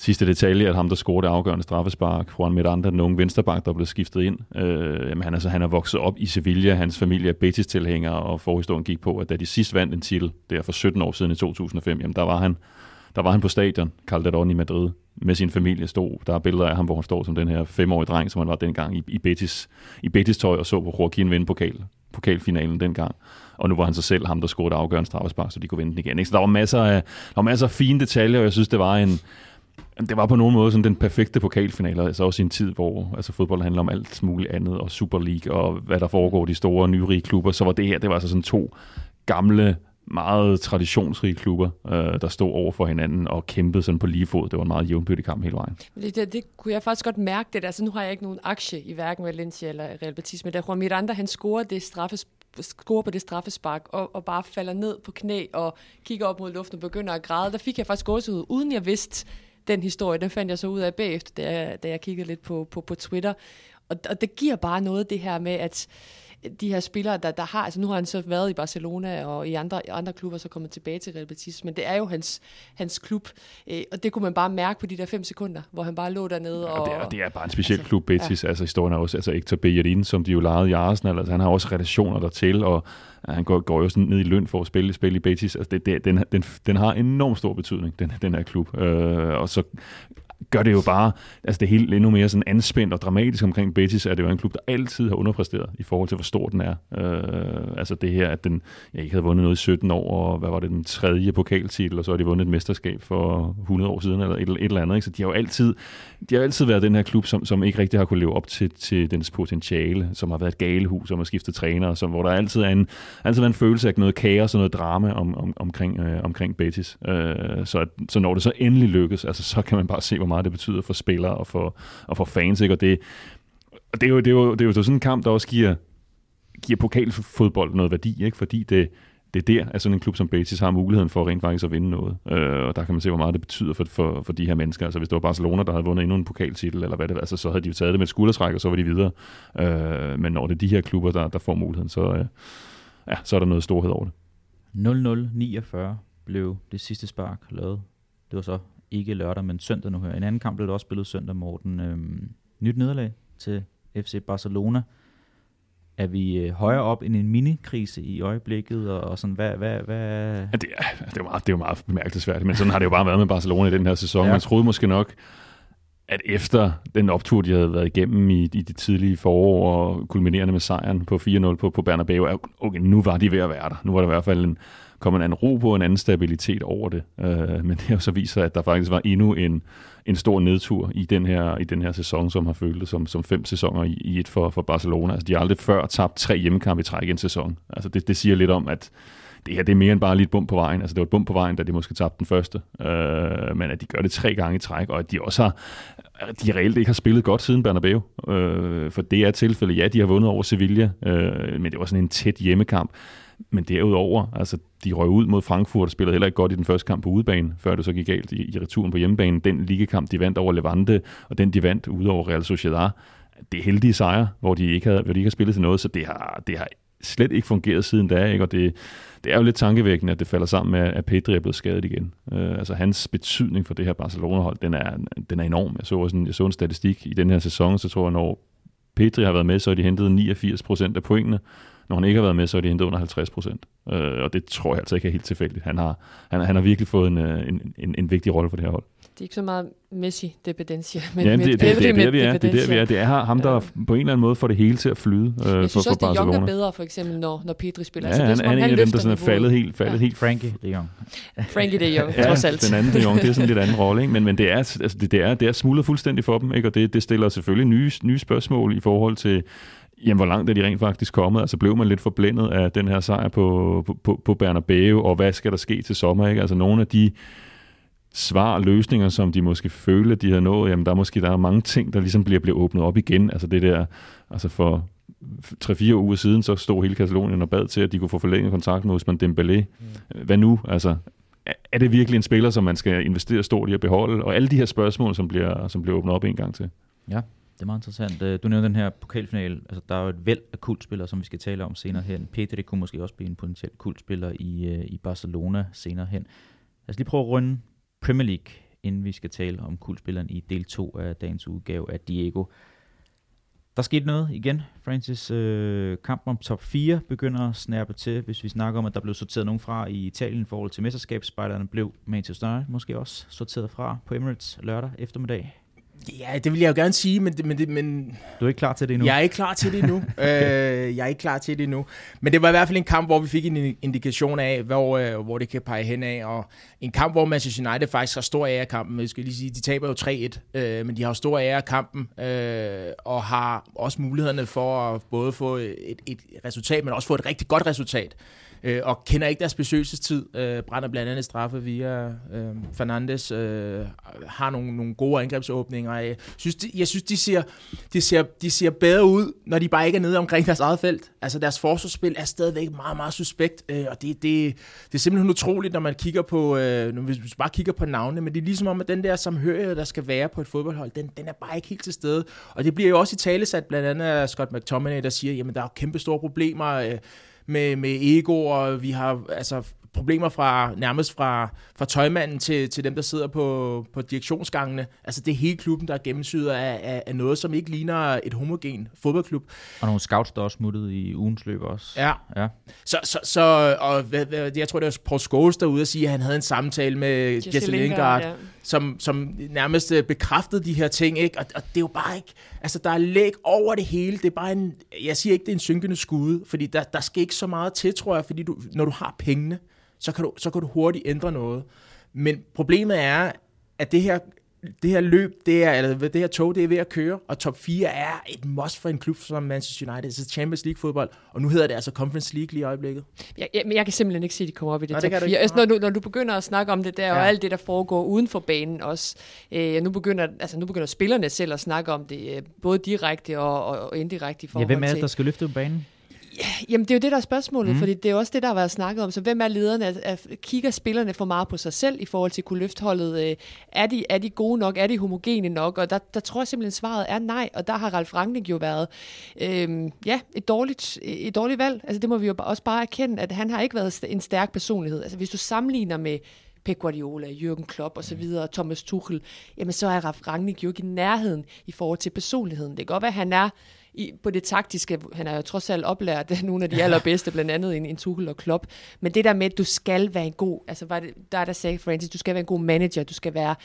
sidste detalje, at ham, der scorede det afgørende straffespark, Juan Miranda, den unge vensterbak, der blev skiftet ind, øh, jamen, han, altså, han er vokset op i Sevilla, hans familie er Betis-tilhængere, og forhistorien gik på, at da de sidst vandt en titel, det er for 17 år siden i 2005, jamen, der var han der var han på stadion, Calderon i Madrid, med sin familie stod. Der er billeder af ham, hvor han står som den her femårige dreng, som han var dengang i, i, Betis, i Betis tøj, og så på Joaquin vinde pokal, pokalfinalen dengang. Og nu var han så selv ham, der scorede afgørende straffespark, så de kunne vinde den igen. Ikke? Så der var masser af, der var masser af fine detaljer, og jeg synes, det var en, det var på nogen måde sådan den perfekte pokalfinale, altså også i en tid, hvor altså, fodbold handler om alt muligt andet, og Super League, og hvad der foregår i de store, nyrige klubber, så var det her, det var altså sådan to gamle, meget traditionsrige klubber, øh, der stod over for hinanden og kæmpede sådan på lige fod. Det var en meget jævnbyrdig kamp hele vejen. Det, det, det kunne jeg faktisk godt mærke det der. Så nu har jeg ikke nogen aktie i hverken Valencia eller Real Betis, men da Juan Miranda han scorer det straffes scorer på det straffespark og, og bare falder ned på knæ og kigger op mod luften og begynder at græde, der fik jeg faktisk gåsehud, uden jeg vidste, den historie, den fandt jeg så ud af bagefter, da jeg, da jeg kiggede lidt på, på, på Twitter. Og, og det giver bare noget, det her med, at de her spillere, der, der har, altså nu har han så været i Barcelona og i andre, andre klubber, så kommet tilbage til Real Betis, men det er jo hans, hans klub, øh, og det kunne man bare mærke på de der fem sekunder, hvor han bare lå dernede. Og, og, det, er, og det er bare en speciel altså, klub, Betis, ja. altså historien er også, altså Hector Bellerin, som de jo lejede i Arsenal, altså han har også relationer dertil, og han går, går jo sådan ned i løn for at spille, spille i Betis, altså det, det, den, den, den har enormt stor betydning, den, den her klub, øh, og så gør det jo bare, altså det hele endnu mere sådan anspændt og dramatisk omkring Betis, at det jo en klub, der altid har underpræsteret i forhold til, hvor stor den er. Øh, altså det her, at den ja, ikke havde vundet noget i 17 år, og hvad var det, den tredje pokaltitel, og så har de vundet et mesterskab for 100 år siden, eller et, et eller andet. Ikke? Så de har jo altid, de har altid været den her klub, som, som ikke rigtig har kunne leve op til, til dens potentiale, som har været et galehus, som har skiftet træner, som, hvor der altid er en, altid er en følelse af noget kaos og noget drama om, om, omkring, øh, omkring Betis. Øh, så, så når det så endelig lykkes, altså, så kan man bare se, hvor meget det betyder for spillere og for, og for fans. Ikke? Og det, og det, er jo, det, er jo, det er jo sådan en kamp, der også giver, giver pokalfodbold noget værdi, ikke? fordi det, det er der, at sådan en klub som Betis har muligheden for rent faktisk at vinde noget. Øh, og der kan man se, hvor meget det betyder for, for, for de her mennesker. Altså hvis det var Barcelona, der havde vundet endnu en pokaltitel, eller hvad det var, altså, så havde de jo taget det med et skuldertræk, og så var de videre. Øh, men når det er de her klubber, der, der får muligheden, så, øh, ja, så er der noget storhed over det. 0-0-49 blev det sidste spark lavet. Det var så ikke lørdag, men søndag nu her. En anden kamp blev det også spillet søndag, Morten. Øhm, nyt nederlag til FC Barcelona. Er vi øh, højere op end en minikrise i øjeblikket, og, og sådan, hvad... hvad, hvad... Ja, det, er, det, er meget, det er jo meget bemærkelsesværdigt, men sådan har det jo bare været med Barcelona i den her sæson. Ja. Man troede måske nok, at efter den optur, de havde været igennem i, i de tidlige forår, og kulminerende med sejren på 4-0 på, på Bernabeu, er, okay, nu var de ved at være der. Nu var der i hvert fald en, kom en anden ro på, en anden stabilitet over det. Øh, men det har så vist sig, at der faktisk var endnu en, en stor nedtur i den her, i den her sæson, som har følt det som, som fem sæsoner i, i et for, for Barcelona. Altså, de har aldrig før tabt tre hjemmekampe i træk i en sæson. Altså, det, det siger lidt om, at det her det er mere end bare lige et bump på vejen. Altså, det var et bump på vejen, da de måske tabte den første. Øh, men at de gør det tre gange i træk, og at de også har, de reelt ikke har spillet godt siden Bernabeu. Øh, for det er tilfældet. Ja, de har vundet over Sevilla, øh, men det var sådan en tæt hjemmekamp. Men derudover, altså, de røg ud mod Frankfurt og spillede heller ikke godt i den første kamp på udebane, før det så gik galt i, i returen på hjemmebane. Den ligekamp, de vandt over Levante, og den, de vandt ude over Real Sociedad, det er heldige sejre, hvor de ikke har, hvor de ikke har spillet til noget, så det har, det har slet ikke fungeret siden da, ikke? og det, det er jo lidt tankevækkende, at det falder sammen med, at Pedri er blevet skadet igen. Øh, altså hans betydning for det her Barcelona-hold, den er, den er enorm. Jeg så, sådan, jeg så en statistik i den her sæson, så tror jeg, når Pedri har været med, så har de hentet 89 procent af pointene, når han ikke har været med, så har de hentet under 50 procent. Øh, og det tror jeg altså ikke er helt tilfældigt. Han har, han, han har virkelig fået en, øh, en, en, en vigtig rolle for det her hold. Det er ikke så meget Messi dependencia, men ja, med det, det, det, det, er der, vi er. det er der, vi er. Det er ham, der ja. på en eller anden måde får det hele til at flyde øh, jeg synes for, også, for det er Barcelona. Young er bedre, for eksempel, når, når Pedri spiller. Ja, altså, han, det er, han er en af dem, der sådan er faldet helt, faldet Ja. helt Frankie de Jong. Frankie de Jong, Ja, trods alt. den anden de Jong, det er sådan lidt anden rolle? Men, men det er, altså, det, det er, det er smuldret fuldstændig for dem, ikke? og det, det stiller selvfølgelig nye, nye spørgsmål i forhold til, jamen, hvor langt er de rent faktisk kommet? Altså blev man lidt forblændet af den her sejr på, på, på, på Bernabeu, og hvad skal der ske til sommer? Ikke? Altså nogle af de svar og løsninger, som de måske føler, de har nået, jamen der er måske der er mange ting, der ligesom bliver, bliver åbnet op igen. Altså det der, altså for 3-4 uger siden, så stod hele Katalonien og bad til, at de kunne få forlænget kontrakten med Usman Dembélé. Mm. Hvad nu? Altså, er- er det virkelig en spiller, som man skal investere stort i at beholde? Og alle de her spørgsmål, som bliver, som bliver åbnet op en gang til. Ja, det er meget interessant. Øh, Du nævnte den her pokalfinale. Altså, der er jo et væld af kultspillere, som vi skal tale om senere hen. Pedri kunne måske også blive en potentiel kultspiller i, øh, i Barcelona senere hen. Lad os lige prøve at runde Premier League, inden vi skal tale om kulspilleren i del 2 af dagens udgave af Diego. Der skete noget igen. Francis, øh, kampen om top 4 begynder at snærpe til, hvis vi snakker om, at der blev sorteret nogen fra i Italien i forhold til mesterskabsspejderne, blev Manchester United måske også sorteret fra på Emirates lørdag eftermiddag. Ja, det vil jeg jo gerne sige, men, det, men, det, men Du er ikke klar til det endnu? jeg er ikke klar til det endnu. øh, jeg er ikke klar til det endnu. Men det var i hvert fald en kamp, hvor vi fik en indikation af, hvor, øh, hvor det kan pege hen af. Og en kamp, hvor Manchester United faktisk har stor ære af kampen. Jeg skal lige sige, de taber jo 3-1, øh, men de har stor ære af kampen, øh, og har også mulighederne for at både få et, et resultat, men også få et rigtig godt resultat. Øh, og kender ikke deres besøgelsestid. Øh, brænder blandt andet straffe via øh, Fernandes. Øh, har nogle, nogle gode angrebsåbninger. Jeg synes, de, jeg synes de, ser, de, ser, de ser bedre ud, når de bare ikke er nede omkring deres eget felt. Altså deres forsvarsspil er stadigvæk meget, meget suspekt. Øh, og det, det, det er simpelthen utroligt, når man kigger på, øh, når vi hvis bare kigger på navnene. Men det er ligesom om, at den der samhørighed, der skal være på et fodboldhold, den, den er bare ikke helt til stede. Og det bliver jo også i talesat blandt andet af Scott McTominay, der siger, jamen der er kæmpe store problemer. Øh, med, med ego, og vi har altså problemer fra nærmest fra, fra tøjmanden til, til dem, der sidder på, på direktionsgangene. Altså det er hele klubben, der er gennemsyret af, af, af noget, som ikke ligner et homogen fodboldklub. Og nogle scouts, der også smuttede i ugens løb også. Ja. ja. Så, så, så og hvad, hvad, jeg tror, det var Paul Scholes derude at sige, at han havde en samtale med Jesse, Jesse Lingard, ja. som, som nærmest øh, bekræftede de her ting, ikke? Og, og det er jo bare ikke, altså der er læg over det hele, det er bare en, jeg siger ikke, det er en synkende skude, fordi der, der skal ikke så meget til, tror jeg, fordi du, når du har pengene, så kan, du, så kan du hurtigt ændre noget. Men problemet er, at det her, det her løb, det, er, eller det her tog, det er ved at køre, og top 4 er et must for en klub som Manchester United. Det er Champions League fodbold, og nu hedder det altså Conference League lige i øjeblikket. Jeg, jeg, men jeg kan simpelthen ikke se, at de kommer op i det det top du 4. ikke. Altså, når, du, når du begynder at snakke om det der, ja. Ja. og alt det, der foregår uden for banen også. Øh, nu, begynder, altså, nu begynder spillerne selv at snakke om det, øh, både direkte og, og, og indirekte i ja, forhold hvem er det, til... der skal løfte på banen? Jamen, det er jo det, der er spørgsmålet, Mm. mm. fordi det er også det, der har været snakket om. Så hvem er lederne? Er, er, kigger spillerne for meget på sig selv i forhold til at kunne løfte holdet? Øh, er, de, er de gode nok? Er de homogene nok? Og der, der tror jeg simpelthen, svaret er nej. Og der har Ralf Rangnick jo været øhm, ja, et, dårligt, et dårligt valg. Altså, det må vi jo også bare erkende, at han har ikke været en stærk personlighed. Altså, hvis du sammenligner med Pep Guardiola, Jürgen Klopp og så videre, Thomas Tuchel, jamen så er Ralf Rangnick jo ikke i nærheden i forhold til personligheden. Det kan godt være, at han er i, på det taktiske. Han er jo trods alt oplært nogle af de allerbedste, blandt andet en, en Tuchel og Klopp. Men det der med, at du skal være en god, altså var det, der er der sagde Francis, du skal være en god manager, du skal være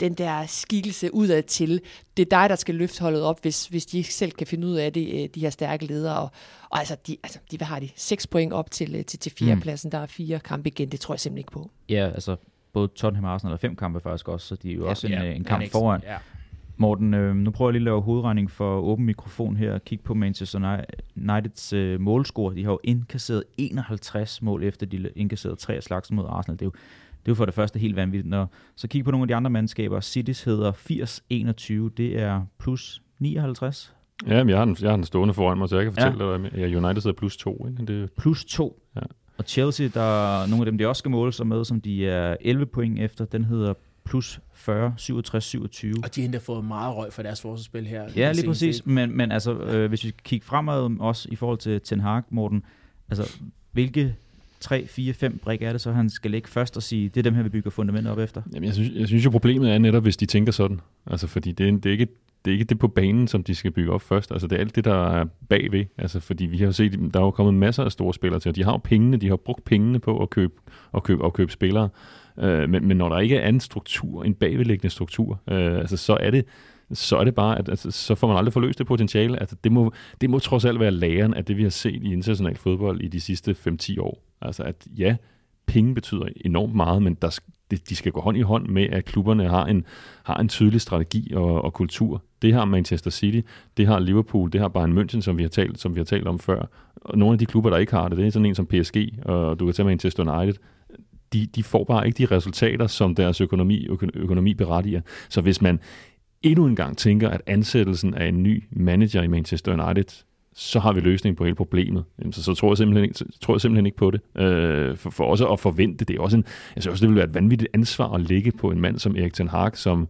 den der skikkelse udad til. Det er dig, der skal løfte holdet op, hvis, hvis de ikke selv kan finde ud af det, øh, de her stærke ledere. Og, og altså, de, altså, de, hvad har de? Seks point op til, øh, til, til fjerdepladsen. Mm. Der er fire kampe igen, det tror jeg simpelthen ikke på. Ja, altså både Tottenham og Arsenal har fem kampe faktisk også, så de er jo ja, også en, ja, en kamp foran. Ja. Morten, øh, nu prøver jeg lige at lave hovedregning for åben mikrofon her og kigge på Manchester Uniteds øh, målscore. De har jo indkasseret 51 mål, efter de indkasserede tre slags mod Arsenal. Det er jo, det er jo for det første helt vanvittigt. Når, så kig på nogle af de andre mandskaber. Cities hedder 80-21, det er plus 59. Ja, men jeg har, den, jeg har den stående foran mig, så jeg kan fortælle ja. dig, at United hedder plus 2. Ikke? Det... Plus 2. Ja. Og Chelsea, der er nogle af dem, de også skal måle sig med, som de er 11 point efter, den hedder plus 40, 67, 27. Og de har endda fået meget røg for deres forsvarsspil her. Ja, lige præcis. Men, men altså, øh, hvis vi kigger fremad også i forhold til Ten Hag, Morten, altså, hvilke 3, 4, 5 brik er det så, han skal lægge først og sige, det er dem her, vi bygger fundamentet op efter? Jamen, jeg synes, jeg synes jo, problemet er netop, hvis de tænker sådan. Altså, fordi det er, det er ikke det er ikke det på banen, som de skal bygge op først. Altså, det er alt det, der er bagved. Altså, fordi vi har set, der er jo kommet masser af store spillere til, og de har jo pengene, de har brugt pengene på at købe, at købe, at købe spillere. Øh, men, men når der ikke er anden struktur, en bagvedliggende struktur, øh, altså, så er det så er det bare, at altså, så får man aldrig forløst det potentiale. Altså, det, må, det må trods alt være læren af det, vi har set i international fodbold i de sidste 5-10 år. Altså at ja, penge betyder enormt meget, men der, de skal gå hånd i hånd med, at klubberne har en, har en tydelig strategi og, og kultur. Det har Manchester City, det har Liverpool, det har Bayern München, som vi har talt, som vi har talt om før. Og nogle af de klubber, der ikke har det, det er sådan en som PSG, og du kan tage Manchester United, de, de får bare ikke de resultater, som deres økonomi, økonomi berettiger. Så hvis man endnu en gang tænker, at ansættelsen af en ny manager i Manchester United så har vi løsningen på hele problemet. Så, så tror, jeg simpelthen ikke, tror jeg simpelthen ikke på det. Øh, for, for også at forvente, det er også en, altså, jeg synes også, det vil være et vanvittigt ansvar at lægge på en mand som Erik Ten Hag, som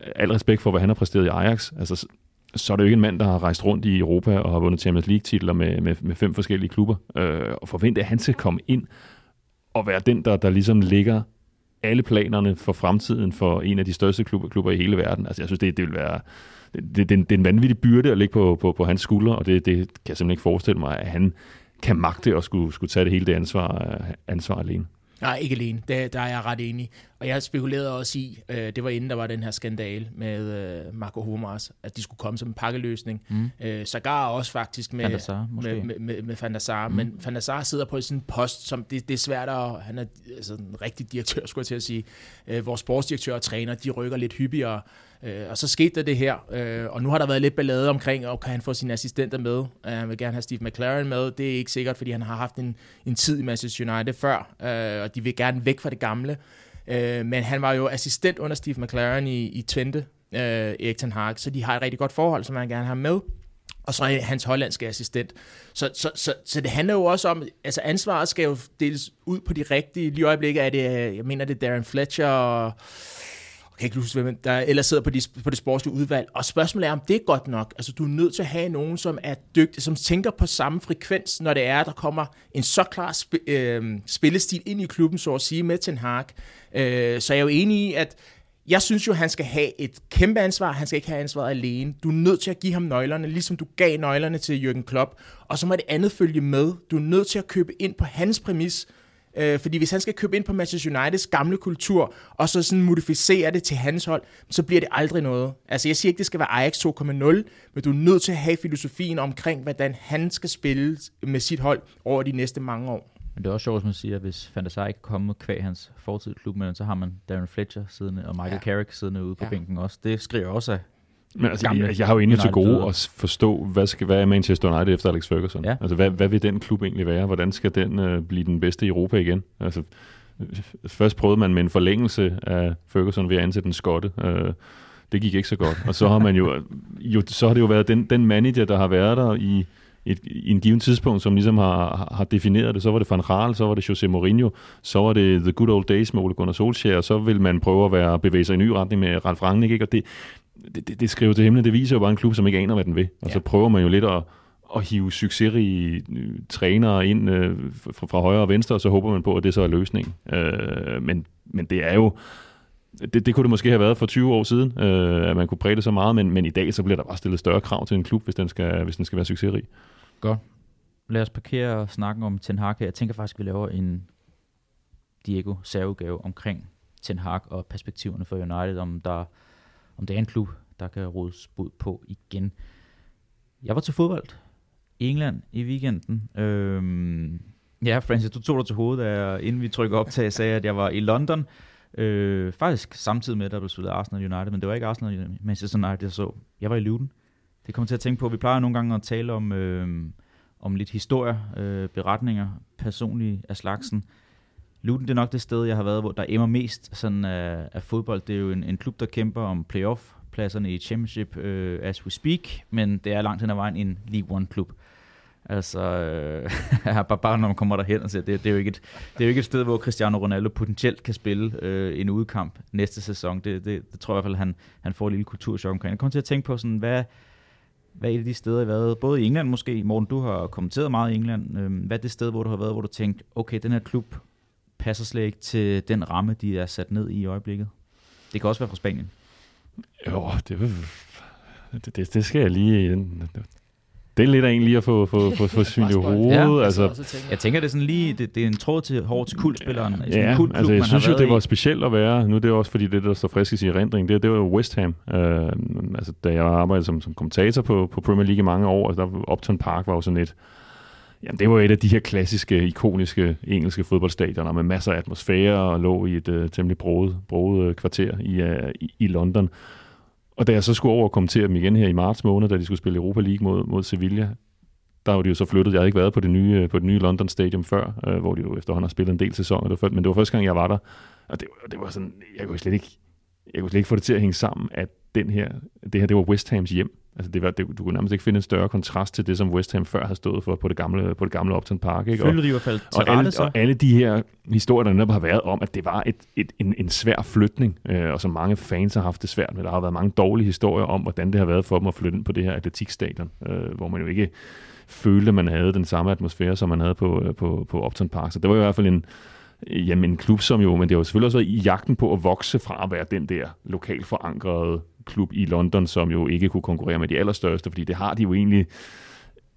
øh, al respekt for, hvad han har præsteret i Ajax, altså, så er det jo ikke en mand, der har rejst rundt i Europa og har vundet Champions League-titler med, med, med fem forskellige klubber. Øh, og forvente, at han skal komme ind og være den, der, der ligesom ligger alle planerne for fremtiden for en af de største klubber, klubber i hele verden. Altså, jeg synes, det, det vil være det, det, det er en vanvittig byrde at ligge på, på, på hans skuldre, og det, det kan jeg simpelthen ikke forestille mig, at han kan magte at skulle, skulle tage det hele det ansvar, øh, ansvar alene. Nej, ikke alene. Det, der er jeg ret enig. Og jeg spekulerede også i, øh, det var inden der var den her skandale med øh, Marco Hummers, at de skulle komme som en pakkeløsning. Mm. Øh, Sagar også faktisk med Fandasar, med, med, med, med Fandasar. Mm. Men Fandasar sidder på sådan en post, som det, det er svært at... Han er altså, en rigtig direktør, skulle jeg til at sige. Øh, vores sportsdirektør og træner, de rykker lidt hyppigere. Øh, og så skete der det her, øh, og nu har der været lidt ballade omkring, og kan han få sine assistenter med? Uh, han vil gerne have Steve McLaren med. Det er ikke sikkert, fordi han har haft en, en tid i Manchester United før, øh, og de vil gerne væk fra det gamle. Øh, men han var jo assistent under Steve McLaren i, i Twente, øh, Erik Ten Hag, så de har et rigtig godt forhold, som han gerne har med og så er hans hollandske assistent. Så, så, så, så det handler jo også om, altså ansvaret skal jo deles ud på de rigtige. Lige i øjeblikket er det, jeg mener det er Darren Fletcher og jeg kan ikke huske, hvem der ellers sidder på, de, på det sportslige udvalg. Og spørgsmålet er, om det er godt nok. Altså, du er nødt til at have nogen, som er dygtig, som tænker på samme frekvens, når det er, der kommer en så klar sp- øh, spillestil ind i klubben, så at sige, med Ten Hag. Øh, så jeg er jo enig i, at jeg synes jo, han skal have et kæmpe ansvar. Han skal ikke have ansvaret alene. Du er nødt til at give ham nøglerne, ligesom du gav nøglerne til Jürgen Klopp. Og så må det andet følge med. Du er nødt til at købe ind på hans præmis, Øh, fordi hvis han skal købe ind på Manchester Uniteds gamle kultur, og så sådan modificere det til hans hold, så bliver det aldrig noget. Altså jeg siger ikke, det skal være Ajax 2.0, men du er nødt til at have filosofien omkring, hvordan han skal spille med sit hold over de næste mange år. Men det er også sjovt, som man siger, at hvis Van der ikke kommer kvæg hans fortid klub, men så har man Darren Fletcher siddende, og Michael ja. Carrick siddende ude på ja. bænken også. Det skriver også af men altså, jeg, jeg har jo egentlig til gode at forstå, hvad, skal, hvad er Manchester United efter Alex Ferguson? Ja. Altså, hvad, hvad vil den klub egentlig være? Hvordan skal den uh, blive den bedste i Europa igen? Altså, først prøvede man med en forlængelse af Ferguson ved at ansætte en skotte. Uh, det gik ikke så godt. Og så har man jo, jo så har det jo været den, den manager, der har været der i, et, i en given tidspunkt, som ligesom har, har defineret det. Så var det Van Gaal, så var det Jose Mourinho, så var det The Good Old Days med Ole Gunnar Solskjaer, og så vil man prøve at være, bevæge sig i en ny retning med Ralf Rangnick, ikke? og det, det, det, det skriver til himlen, det viser jo bare en klub, som ikke aner, hvad den vil. Og ja. så prøver man jo lidt at, at hive succesrige øh, trænere ind øh, fra, fra højre og venstre, og så håber man på, at det så er løsningen. Øh, men, men det er jo det, det kunne det måske have været for 20 år siden, øh, at man kunne præge det så meget, men, men i dag så bliver der bare stillet større krav til en klub, hvis den skal, hvis den skal være succesrig. Godt. Lad os parkere snakken om Ten Hag. Jeg tænker faktisk, at vi laver en Diego særudgave omkring Ten Hag og perspektiverne for United, om, der, om det er en klub, der kan rådes bud på igen. Jeg var til fodbold i England i weekenden. Øhm, ja, Francis, du tog dig til hovedet, da inden vi trykker op til, sagde, at jeg var i London. Øh, faktisk samtidig med, at der blev spillet Arsenal United, men det var ikke Arsenal Manchester United, jeg så. Jeg var i Luton. Det kommer til at tænke på, vi plejer nogle gange at tale om, øh, om lidt historie, øh, beretninger, personlige af slagsen. Luton det er nok det sted, jeg har været, hvor der emmer mest sådan af, af fodbold. Det er jo en, en klub, der kæmper om playoff-pladserne i Championship uh, as we speak, men det er langt hen ad vejen en League One-klub. Altså, øh, bare, bare når man kommer derhen og ser, det, det, er jo ikke et, det er jo ikke et sted, hvor Cristiano Ronaldo potentielt kan spille øh, en udkamp næste sæson. Det, det, det tror jeg i hvert fald, han, han får et lille kulturschok omkring. Jeg kommer til at tænke på, sådan, hvad, hvad er et af de steder, I har været? Både i England måske. Morten, du har kommenteret meget i England. Øh, hvad er det sted, hvor du har været, hvor du tænkte, okay, den her klub passer slet ikke til den ramme, de er sat ned i i øjeblikket? Det kan også være fra Spanien. Jo, det, det, det, det skal jeg lige... Det er lidt af en lige at få, få, få, få synet i hovedet. Ja, altså, jeg tænker, det er sådan lige, det, det er en tråd til hårdt til kultspilleren. Ja, kult altså jeg synes jo, det var i. specielt at være, nu det er også fordi det, der står frisk i sin erindring, det, det var West Ham. Uh, altså, da jeg arbejdede som, som kommentator på, på Premier League i mange år, altså, der Upton Park var jo sådan et, Jamen, det var et af de her klassiske, ikoniske engelske fodboldstadioner med masser af atmosfære og lå i et uh, temmelig broet, broet uh, kvarter i, uh, i, i London. Og da jeg så skulle over og kommentere dem igen her i marts måned, da de skulle spille Europa League mod, mod Sevilla, der var de jo så flyttet. Jeg havde ikke været på det nye, på det nye London Stadium før, øh, hvor de jo efterhånden har spillet en del sæsoner. Det var, men det var første gang, jeg var der. Og det, det var sådan, jeg kunne slet ikke, jeg kunne slet ikke få det til at hænge sammen, at den her, det her, det var West Hams hjem. Altså det var, det, du kunne nærmest ikke finde en større kontrast til det, som West Ham før havde stået for på det gamle, på det gamle Upton Park. Ikke? Følte de i hvert fald og, alle, og alle de her historier, der netop har været om, at det var et, et, en, en svær flytning, øh, og som mange fans har haft det svært med. Der har været mange dårlige historier om, hvordan det har været for dem at flytte ind på det her atletikstadion, øh, hvor man jo ikke følte, at man havde den samme atmosfære, som man havde på, øh, på, på Upton Park. Så det var i hvert fald en, jamen en klub, som jo, men det har jo selvfølgelig også været i jagten på at vokse fra at være den der lokalt forankrede klub i London, som jo ikke kunne konkurrere med de allerstørste, fordi det har de jo egentlig,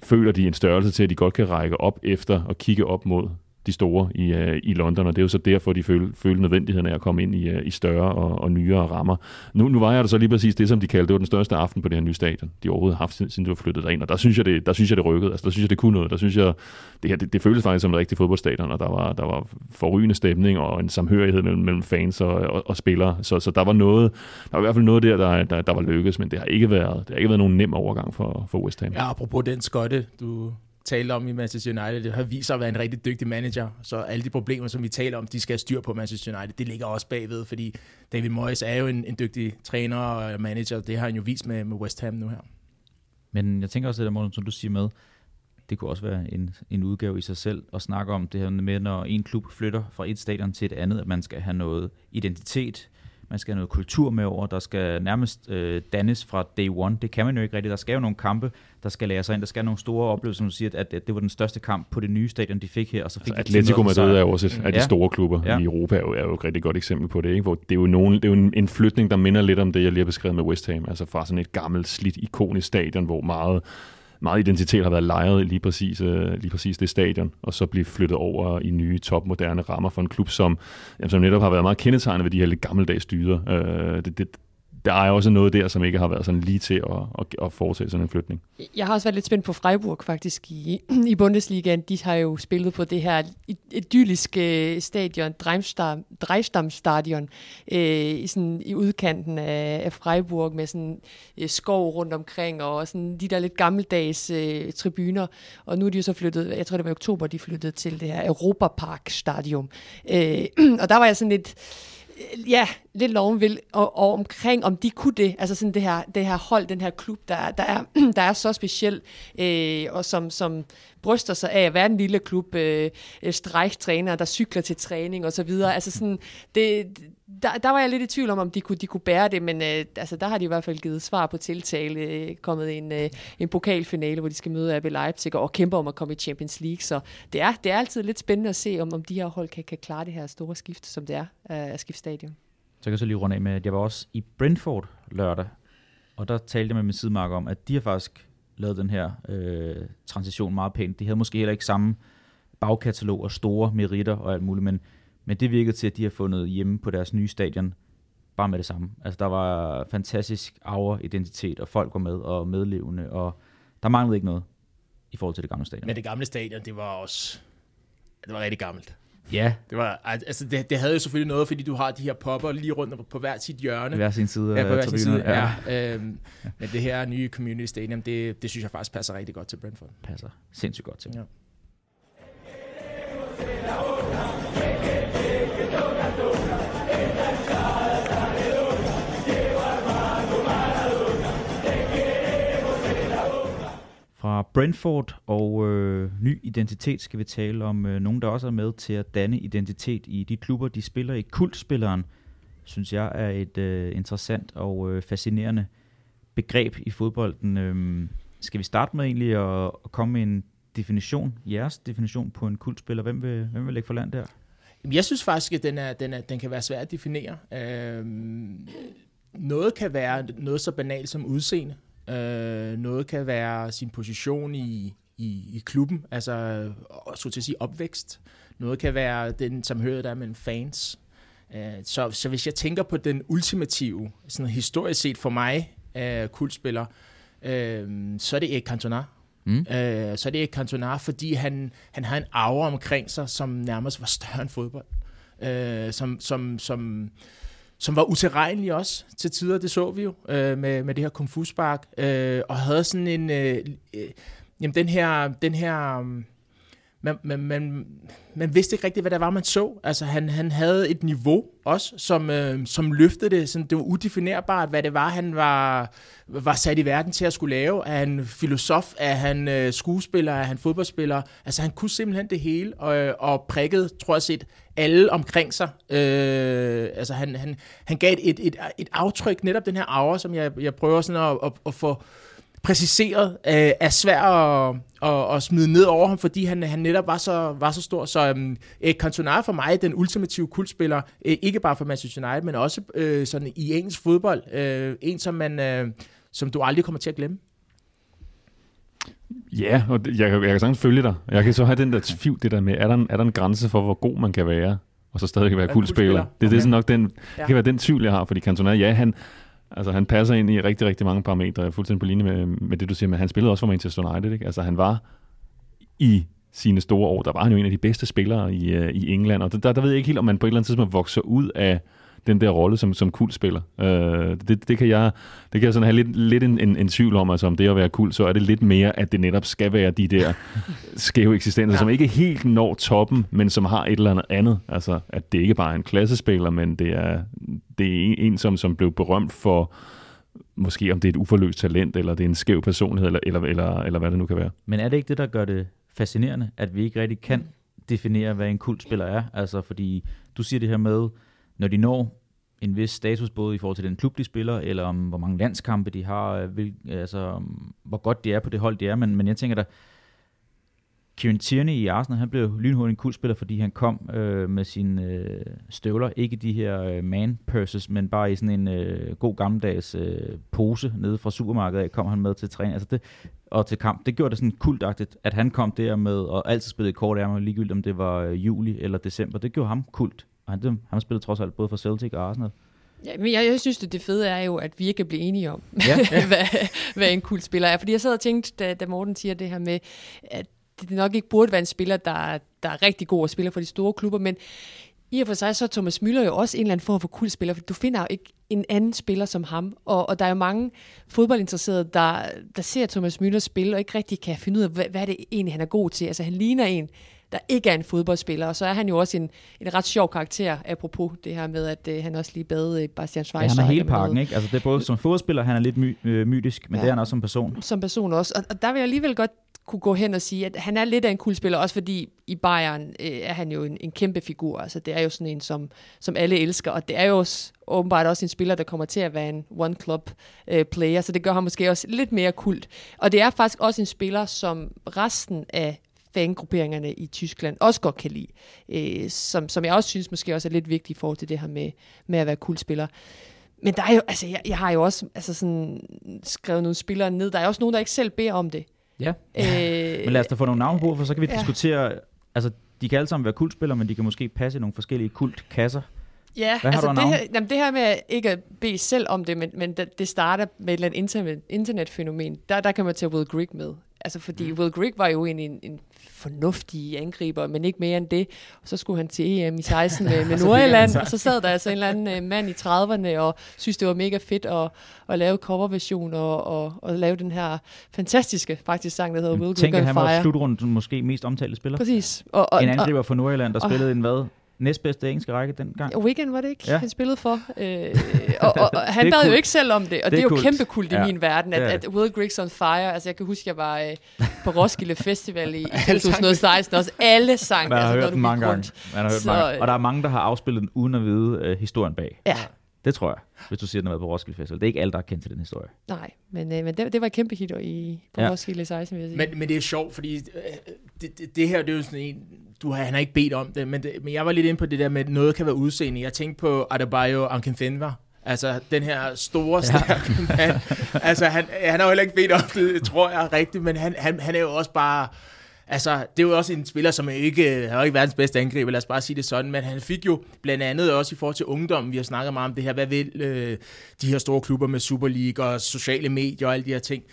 føler de en størrelse til, at de godt kan række op efter og kigge op mod de store i, uh, i London, og det er jo så derfor, de følte følte nødvendigheden af at komme ind i, uh, i større og, og nyere rammer. Nu, nu var jeg der så lige præcis det, som de kaldte, det var den største aften på det her nye stadion, de overhovedet har haft, siden, siden de var flyttet derind, og der synes jeg, det, der synes jeg, det rykkede, altså der synes jeg, det kunne noget, der synes jeg, det her, det, det føltes faktisk som en rigtig fodboldstadion, og der var, der var forrygende stemning og en samhørighed mellem, mellem fans og, og, og spillere, så, så der var noget, der var i hvert fald noget der, der, der, der var lykkedes, men det har ikke været, det har ikke været nogen nem overgang for, for West Ham. Ja, apropos den skotte, du talte om i Manchester United, det har vist sig at være en rigtig dygtig manager, så alle de problemer, som vi taler om, de skal have styr på Manchester United, det ligger også bagved, fordi David Moyes er jo en, en dygtig træner og manager, det har han jo vist med, med West Ham nu her. Men jeg tænker også, det der, som du siger med, det kunne også være en, en udgave i sig selv at snakke om det her med, når en klub flytter fra et stadion til et andet, at man skal have noget identitet, man skal have noget kultur med over, der skal nærmest øh, dannes fra day one. Det kan man jo ikke rigtigt. Der skal jo nogle kampe, der skal lære sig ind. Der skal nogle store oplevelser, som du siger, at, at det var den største kamp på det nye stadion, de fik her. Og så fik altså, Atletico Madrid er også et af de store klubber ja. i Europa, er jo, er jo et rigtig godt eksempel på det. Ikke? Hvor det er jo, nogen, det er jo en, en flytning, der minder lidt om det, jeg lige har beskrevet med West Ham. Altså fra sådan et gammelt, slidt, ikonisk stadion, hvor meget meget identitet har været lejet lige præcis, øh, lige præcis det stadion, og så blive flyttet over i nye, topmoderne rammer for en klub, som, jamen, som netop har været meget kendetegnet ved de her lidt gammeldags dyder. Øh, det, det, der er også noget der, som ikke har været sådan lige til at, at, at foretage sådan en flytning. Jeg har også været lidt spændt på Freiburg faktisk i, i Bundesligaen. De har jo spillet på det her idylliske øh, stadion, Dreistamstadion, Stadion, i, sådan i udkanten af, af Freiburg med sådan øh, skov rundt omkring og sådan de der lidt gammeldags øh, tribuner. Og nu er de jo så flyttet, jeg tror det var i oktober, de flyttede til det her Europa Park Stadion. Øh, og der var jeg sådan lidt ja, lidt loven vil, og, og omkring, om de kunne det, altså sådan det her, det her hold, den her klub, der, der, er, der er så speciel, øh, og som, som bryster sig af at være en lille klub, øh, øh stræktræner, der cykler til træning og så videre. Altså sådan, det, der, der var jeg lidt i tvivl om, om de kunne, de kunne bære det, men øh, altså, der har de i hvert fald givet svar på tiltale, øh, kommet en, øh, en pokalfinale, hvor de skal møde AB Leipzig og kæmpe om at komme i Champions League, så det er, det er altid lidt spændende at se, om, om de her hold kan, kan klare det her store skift, som det er øh, at skifte stadion. Så kan jeg så lige runde af med, at jeg var også i Brentford lørdag, og der talte jeg med min sidemarker om, at de har faktisk lavet den her øh, transition meget pænt. De havde måske heller ikke samme bagkatalog og store meritter og alt muligt, men, men det virkede til, at de har fundet hjemme på deres nye stadion bare med det samme. Altså der var fantastisk aura, identitet, og folk var med og medlevende, og der manglede ikke noget i forhold til det gamle stadion. Men det gamle stadion, det var også... Det var rigtig gammelt. Ja, Det, var, altså det, det havde jo selvfølgelig noget, fordi du har de her popper lige rundt på hver sit hjørne. hver sin side Ja, på hver sin side. tribunerne. Ja. Øhm, men det her nye community stadium, det, det synes jeg faktisk passer rigtig godt til Brentford. passer sindssygt godt til. Ja. Fra Brentford og øh, ny identitet skal vi tale om øh, nogen, der også er med til at danne identitet i de klubber, de spiller i. Kultspilleren, synes jeg, er et øh, interessant og øh, fascinerende begreb i fodbolden. Øh, skal vi starte med egentlig at, at komme med en definition, jeres definition på en kultspiller? Hvem vil, hvem vil lægge for land der? Jeg synes faktisk, at den, er, den, er, den kan være svær at definere. Øh, noget kan være noget så banalt som udseende. Øh, noget kan være sin position i, i, i klubben, altså så til at sige opvækst. Noget kan være den samhørighed, der er mellem fans. Øh, så, så hvis jeg tænker på den ultimative, sådan historisk set for mig, øh, kultspiller, øh, så er det Erik Cantona. Mm. Øh, så er det Erik Cantona, fordi han, han har en aura omkring sig, som nærmest var større end fodbold. Øh, som, som, som, som var utilregnelig også til tider, det så vi jo øh, med, med det her kung fu spark, øh, og havde sådan en, øh, øh, jamen den her, den her, man, man, man, man vidste ikke rigtigt, hvad det var, man så. Altså han, han havde et niveau også, som, øh, som løftede det. Sådan, det var udefinerbart, hvad det var, han var, var sat i verden til at skulle lave. Er han filosof? Er han øh, skuespiller? Er han fodboldspiller? Altså han kunne simpelthen det hele, og, øh, og prikkede, tror jeg set, alle omkring sig. Øh, altså han, han, han gav et, et, et aftryk, netop den her aura, som jeg, jeg prøver sådan at, at, at få præciseret, øh, er svær at, at, at smide ned over ham, fordi han, han netop var så, var så stor. Så Erik Cantona for mig den ultimative kultspiller, øh, ikke bare for Manchester United, men også øh, sådan i engelsk fodbold. Øh, en, som, man, øh, som du aldrig kommer til at glemme. Ja, og det- jeg, kan- jeg kan sagtens følge dig. Jeg kan så have den der tvivl, det der med, er der, en, er der en grænse for, hvor god man kan være, og så stadig være kultspiller? Det, det er Okay. sådan nok den, det kan være den tvivl, jeg har, fordi Cantona, ja, han, altså, han passer ind i rigtig, rigtig mange parametre. Jeg er fuldstændig på linje med, med det, du siger, men han spillede også for Manchester United, ikke? Altså, han var i sine store år, der var han jo en af de bedste spillere i, uh, i England, og der, der ved jeg ikke helt, om man på et eller andet tidspunkt vokser ud af den der rolle som, som kultspiller. Uh, det, det, kan jeg, det kan jeg sådan have lidt, lidt en, en, en tvivl om, altså om det at være kult, så er det lidt mere, at det netop skal være de der skæve eksistenser, ja. Som ikke helt når toppen, men som har et eller andet andet. Altså, at det ikke bare er en klassespiller, men det er, det er en, en som, som blev berømt for, måske om det er et uforløst talent, eller det er en skæv personlighed, eller, eller, eller, eller hvad det nu kan være. Men er det ikke det, der gør det fascinerende, at vi ikke rigtig kan definere, hvad en kultspiller er? Altså, fordi du siger det her med, når de når en vis status, både i forhold til den klub, de spiller, eller om hvor mange landskampe de har, øh, hvil, altså hvor godt de er på det hold, de er. Men, men jeg tænker da, Kieran Tierney i Arsenal, han blev lynhurtigt en kultspiller, fordi han kom øh, med sine øh, støvler, ikke de her øh, man purses, men bare i sådan en øh, god gammeldags øh, pose nede fra supermarkedet, af, kom han med til træning. Altså det, og til kamp. Det gjorde det sådan kultagtigt, at han kom der med og altid spillede kort ærmer, ligegyldigt om det var øh, juli eller december. Det gjorde ham kult. Og han, han spillede trods alt både for Celtic og Arsenal. Ja, men jeg, jeg synes, at det fede er jo, at vi ikke kan blive enige om, Ja. hvad, hvad en kul spiller er. Fordi jeg sad og tænkte, da, da Morten siger det her med, at det nok ikke burde være en spiller, der, der er rigtig god at spille for de store klubber, men i og for sig så er Thomas Müller jo også en eller anden form for kultspiller, for du finder jo ikke en anden spiller som ham. Og, og der er jo mange fodboldinteresserede, der, der ser Thomas Müller spille, og ikke rigtig kan finde ud af, hvad, hvad er det egentlig, han er god til. Altså han ligner en, der ikke er en fodboldspiller, og så er han jo også en, en ret sjov karakter, apropos det her med, at øh, han også lige bad øh, Bastian Ja, Schweinsteiger. han er hele pakken, ikke? Altså det er både som fodspiller, han er lidt my, øh, mytisk, men Ja. det er han også som person. som person også. Og, og der vil jeg alligevel godt kunne gå hen og sige, at han er lidt af en cool spiller, også fordi i Bayern øh, er han jo en, en kæmpe figur. Altså det er jo sådan en, som, som alle elsker, og det er jo også, åbenbart også en spiller, der kommer til at være en one-club øh, player, så det gør ham måske også lidt mere kult. Og det er faktisk også en spiller, som resten af fangrupperingerne i Tyskland også godt kan lide. Øh, som, som jeg også synes måske også er lidt vigtigt i forhold til det her med, med at være kultspiller. Men der er jo, altså jeg, jeg har jo også altså sådan, skrevet nogle spillere ned. Der er også nogen, der ikke selv beder om det. Ja, Øh, men lad os da få nogle navne på, for så kan vi Ja. diskutere, altså de kan alle sammen være kultspillere, men de kan måske passe i nogle forskellige kultkasser. Ja, Hvad altså det, her, jamen det her med at ikke at bede selv om det, men, men det, starter med et eller andet internet, internetfænomen. Der, der kan man tage Will Grigg med. Altså fordi mm. Will Grigg var jo en, en, en fornuftig angriber, men ikke mere end det. Og så skulle han til EM i 16 med, med Nordjylland, og så sad der altså en eller anden øh, mand i 30'erne og synes, det var mega fedt at, at lave coverversion og, og, og lave den her fantastiske faktisk sang, der hedder Will Grigg Tænk, at on han var slutrunden måske mest omtalte spiller. Præcis. Og, og, En og, angriber fra Nordjylland, der og- spillede en hvad? Næstbedste engelske række dengang. Og Wigan var det ikke, Ja. han spillede for. Øh, og, og, og han er bad jo kult. ikke selv om det, og Det det, er er jo kult. kæmpe kult i Ja, min verden, at, er at Will Griggs on Fire, altså jeg kan huske, jeg var øh, på Roskilde Festival i, i Alle 2016, også alle sang, Man har altså, hørt du den mange gange. Man har hørt Så, mange. Og der er mange, der har afspillet den, uden at vide øh, historien bag. Ja, Det tror jeg, hvis du siger, den har været på Roskilde Festival. Det er ikke alle, der har kendt til den historie. nej, men, øh, men det, det var et kæmpe hit i, på Ja. Roskilde i 16, vil jeg sige. Men, men det er sjovt, fordi øh, det, det, det her det er jo sådan en, du har, han har ikke bedt om det, men, det, men jeg var lidt inde på det der med, at noget kan være udseende. Jeg tænkte på Adebayo Ankenfenwa, altså den her store, stærke ja. mand. Altså han, han har jo heller ikke bedt om det, tror jeg rigtigt, men han, han, han er jo også bare... Altså, det er jo også en spiller, som er ikke, jo ikke verdens bedste angriber, lad os bare sige det sådan, men han fik jo blandt andet også i forhold til ungdommen, vi har snakket meget om det her, hvad vil øh, de her store klubber med Super League og sociale medier og alle de her ting.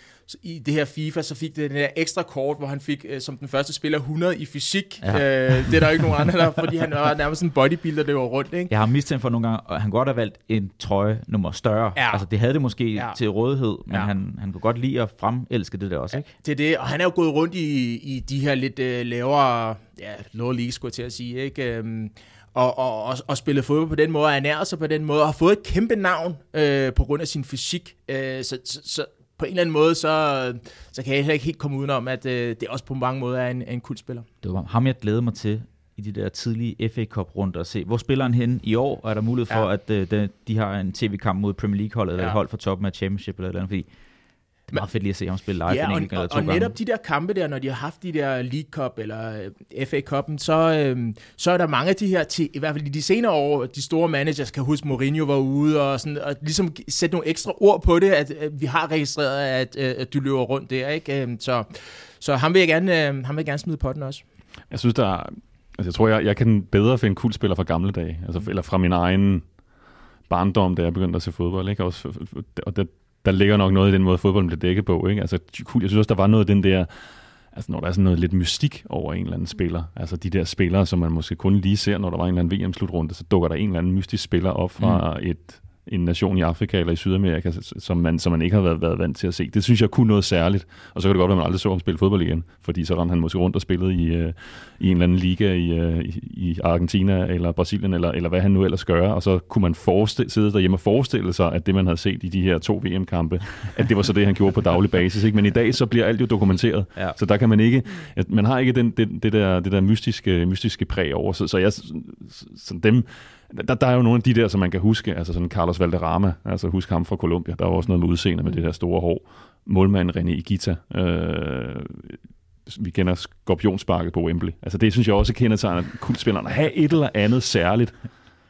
I det her FIFA, så fik det den her ekstra kort, hvor han fik øh, som den første spiller 100 i fysik. Ja. Øh, det er der jo ikke nogen andre, der, fordi han var nærmest en bodybuilder, der var rundt, ikke? Jeg har mistænkt for nogle gange, og han godt have valgt en trøje nummer større. Ja. Altså, det havde det måske Ja. til rådighed, men Ja. ja. han, han kunne godt lide at fremelske det der også, ikke? Det er det, og han er jo gået rundt i, i de her lidt øh, lavere, ja, lower league, skulle jeg til at sige, ikke? Øhm, og, og, og, og spillet fodbold på den måde, og ernæret sig på den måde, og har fået et kæmpe navn øh, på grund af sin fysik. Øh, så, så, så på en eller anden måde, så, så kan jeg heller ikke helt komme udenom, at øh, det også på mange måder er en, en kultspiller. Det var ham, jeg glæder mig til i de der tidlige FA Cup rundt og se, hvor spiller han hen i år, og er der mulighed for, Ja. at øh, de, de har en tv-kamp mod Premier League-holdet, eller Ja. et hold fra toppen af Championship, eller et eller andet, fordi er meget fedt lige at se ham spille live Ja, en og, og, to og gange. netop de der kampe der, når de har haft de der League Cup eller øh, FA Cup'en, så, øh, så er der mange af de her, til, i hvert fald i de senere år, de store managers, kan huske, Mourinho var ude og, sådan, og ligesom sætte nogle ekstra ord på det, at øh, vi har registreret, at, øh, at du løber rundt der, ikke? Øh, Så, så ham vil jeg gerne, øh, ham vil jeg gerne smide på den også. Jeg synes, der er, altså jeg tror, jeg, jeg kan bedre finde kultspillere fra gamle dage, altså, eller fra min egen barndom, da jeg begyndte at se fodbold, ikke? Også, og der, der ligger nok noget i den måde, fodbolden blev dækket på, ikke? Altså, kul- jeg synes også, der var noget af den der, altså når der er sådan noget lidt mystik over en eller anden spiller, altså de der spillere, som man måske kun lige ser, når der var en eller anden VM-slutrunde, så dukker der en eller anden mystisk spiller op fra mm. et en nation i Afrika eller i Sydamerika, som man, som man ikke har været, været vant til at se. Det synes jeg kunne noget særligt. Og så kan det godt være, at man aldrig så ham spille fodbold igen, fordi så rendte han måske rundt og spillede i, øh, i en eller anden liga i, øh, i, Argentina eller Brasilien, eller, eller hvad han nu ellers gør, og så kunne man forestille, sidde derhjemme og forestille sig, at det, man havde set i de her to VM-kampe, at det var så det, han gjorde på daglig basis. Ikke? Men i dag, så bliver alt jo dokumenteret. Ja. Så der kan man ikke, man har ikke den, det, det, der, det der mystiske, mystiske præg over. Så, så jeg, så dem, der, der er jo nogle af de der, som man kan huske, altså sådan Carlos Valderrama, altså husk ham fra Colombia, der var også noget med udseende med det der store hår. Målmanden René Igita, øh, vi kender skorpionsparket på Wembley. Altså det synes jeg også kendetegner kultspilleren, at have et eller andet særligt,